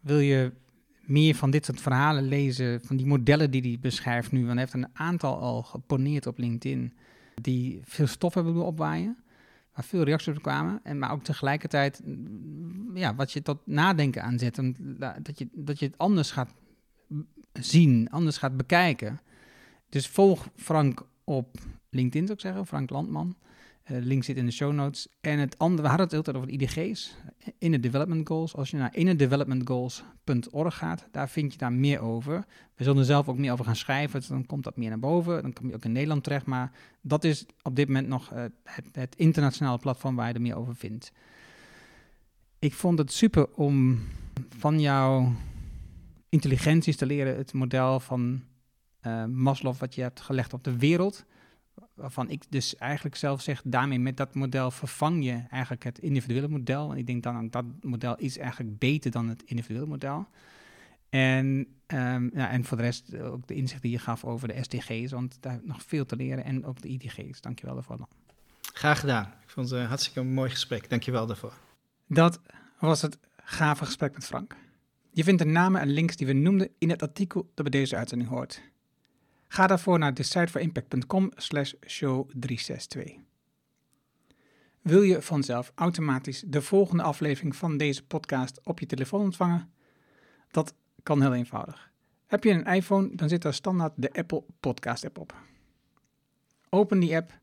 wil je meer van dit soort verhalen lezen, van die modellen die hij beschrijft nu? Want hij heeft een aantal al geponeerd op LinkedIn, die veel stof hebben opwaaien, waar veel reacties op kwamen. En maar ook tegelijkertijd, ja, wat je tot nadenken aanzet, dat je, dat je het anders gaat zien, anders gaat bekijken. Dus volg Frank op LinkedIn, zou ik zeggen, Frank Landman. Uh, link zit in de show notes. En het andere, we hadden het altijd over IDG's, Inner Development Goals. Als je naar innerdevelopmentgoals.org gaat, daar vind je daar meer over. We zullen er zelf ook meer over gaan schrijven, dus dan komt dat meer naar boven. Dan kom je ook in Nederland terecht, maar dat is op dit moment nog uh, het, het, internationale platform waar je er meer over vindt. Ik vond het super om van jouw intelligenties te leren, het model van uh, Maslow wat je hebt gelegd op de wereld waarvan ik dus eigenlijk zelf zeg, daarmee met dat model vervang je eigenlijk het individuele model. En ik denk dan, dat model is eigenlijk beter dan het individuele model. En, um, ja, en voor de rest ook de inzicht die je gaf over de SDG's, want daar nog veel te leren. En ook de IDG's. Dankjewel daarvoor. Graag gedaan. Ik vond het een hartstikke mooi gesprek. Dankjewel daarvoor. Dat was het gave gesprek met Frank. Je vindt de namen en links die we noemden in het artikel dat bij deze uitzending hoort. Ga daarvoor naar decideforimpact.com slash show 362. Wil je vanzelf automatisch de volgende aflevering van deze podcast op je telefoon ontvangen? Dat kan heel eenvoudig. Heb je een iPhone, dan zit daar standaard de Apple Podcast app op. Open die app,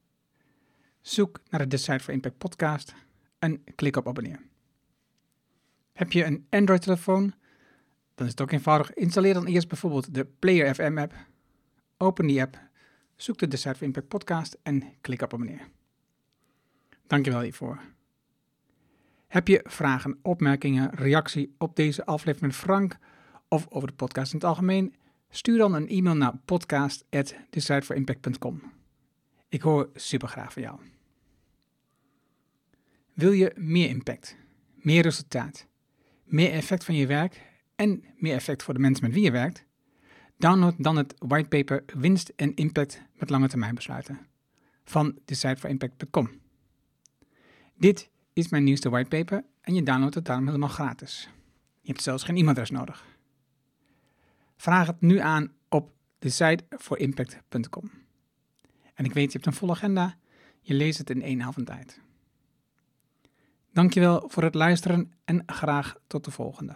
zoek naar de Decide for Impact podcast en klik op abonneer. Heb je een Android-telefoon? Dan is het ook eenvoudig. Installeer dan eerst bijvoorbeeld de Player FM app Open die app, zoek de for Impact podcast en klik op abonneer. Dankjewel hiervoor. Heb je vragen, opmerkingen, reactie op deze aflevering met Frank of over de podcast in het algemeen? Stuur dan een e-mail naar podcast.decideforimpact.com. Ik hoor super graag van jou. Wil je meer impact, meer resultaat, meer effect van je werk en meer effect voor de mensen met wie je werkt? Download dan het whitepaper Winst en Impact met lange termijn besluiten van decideforimpact.com. Dit is mijn nieuwste whitepaper en je downloadt het daarom helemaal gratis. Je hebt zelfs geen e-mailadres nodig. Vraag het nu aan op decideforimpact.com. En ik weet, je hebt een volle agenda. Je leest het in één avond tijd. Dankjewel voor het luisteren en graag tot de volgende.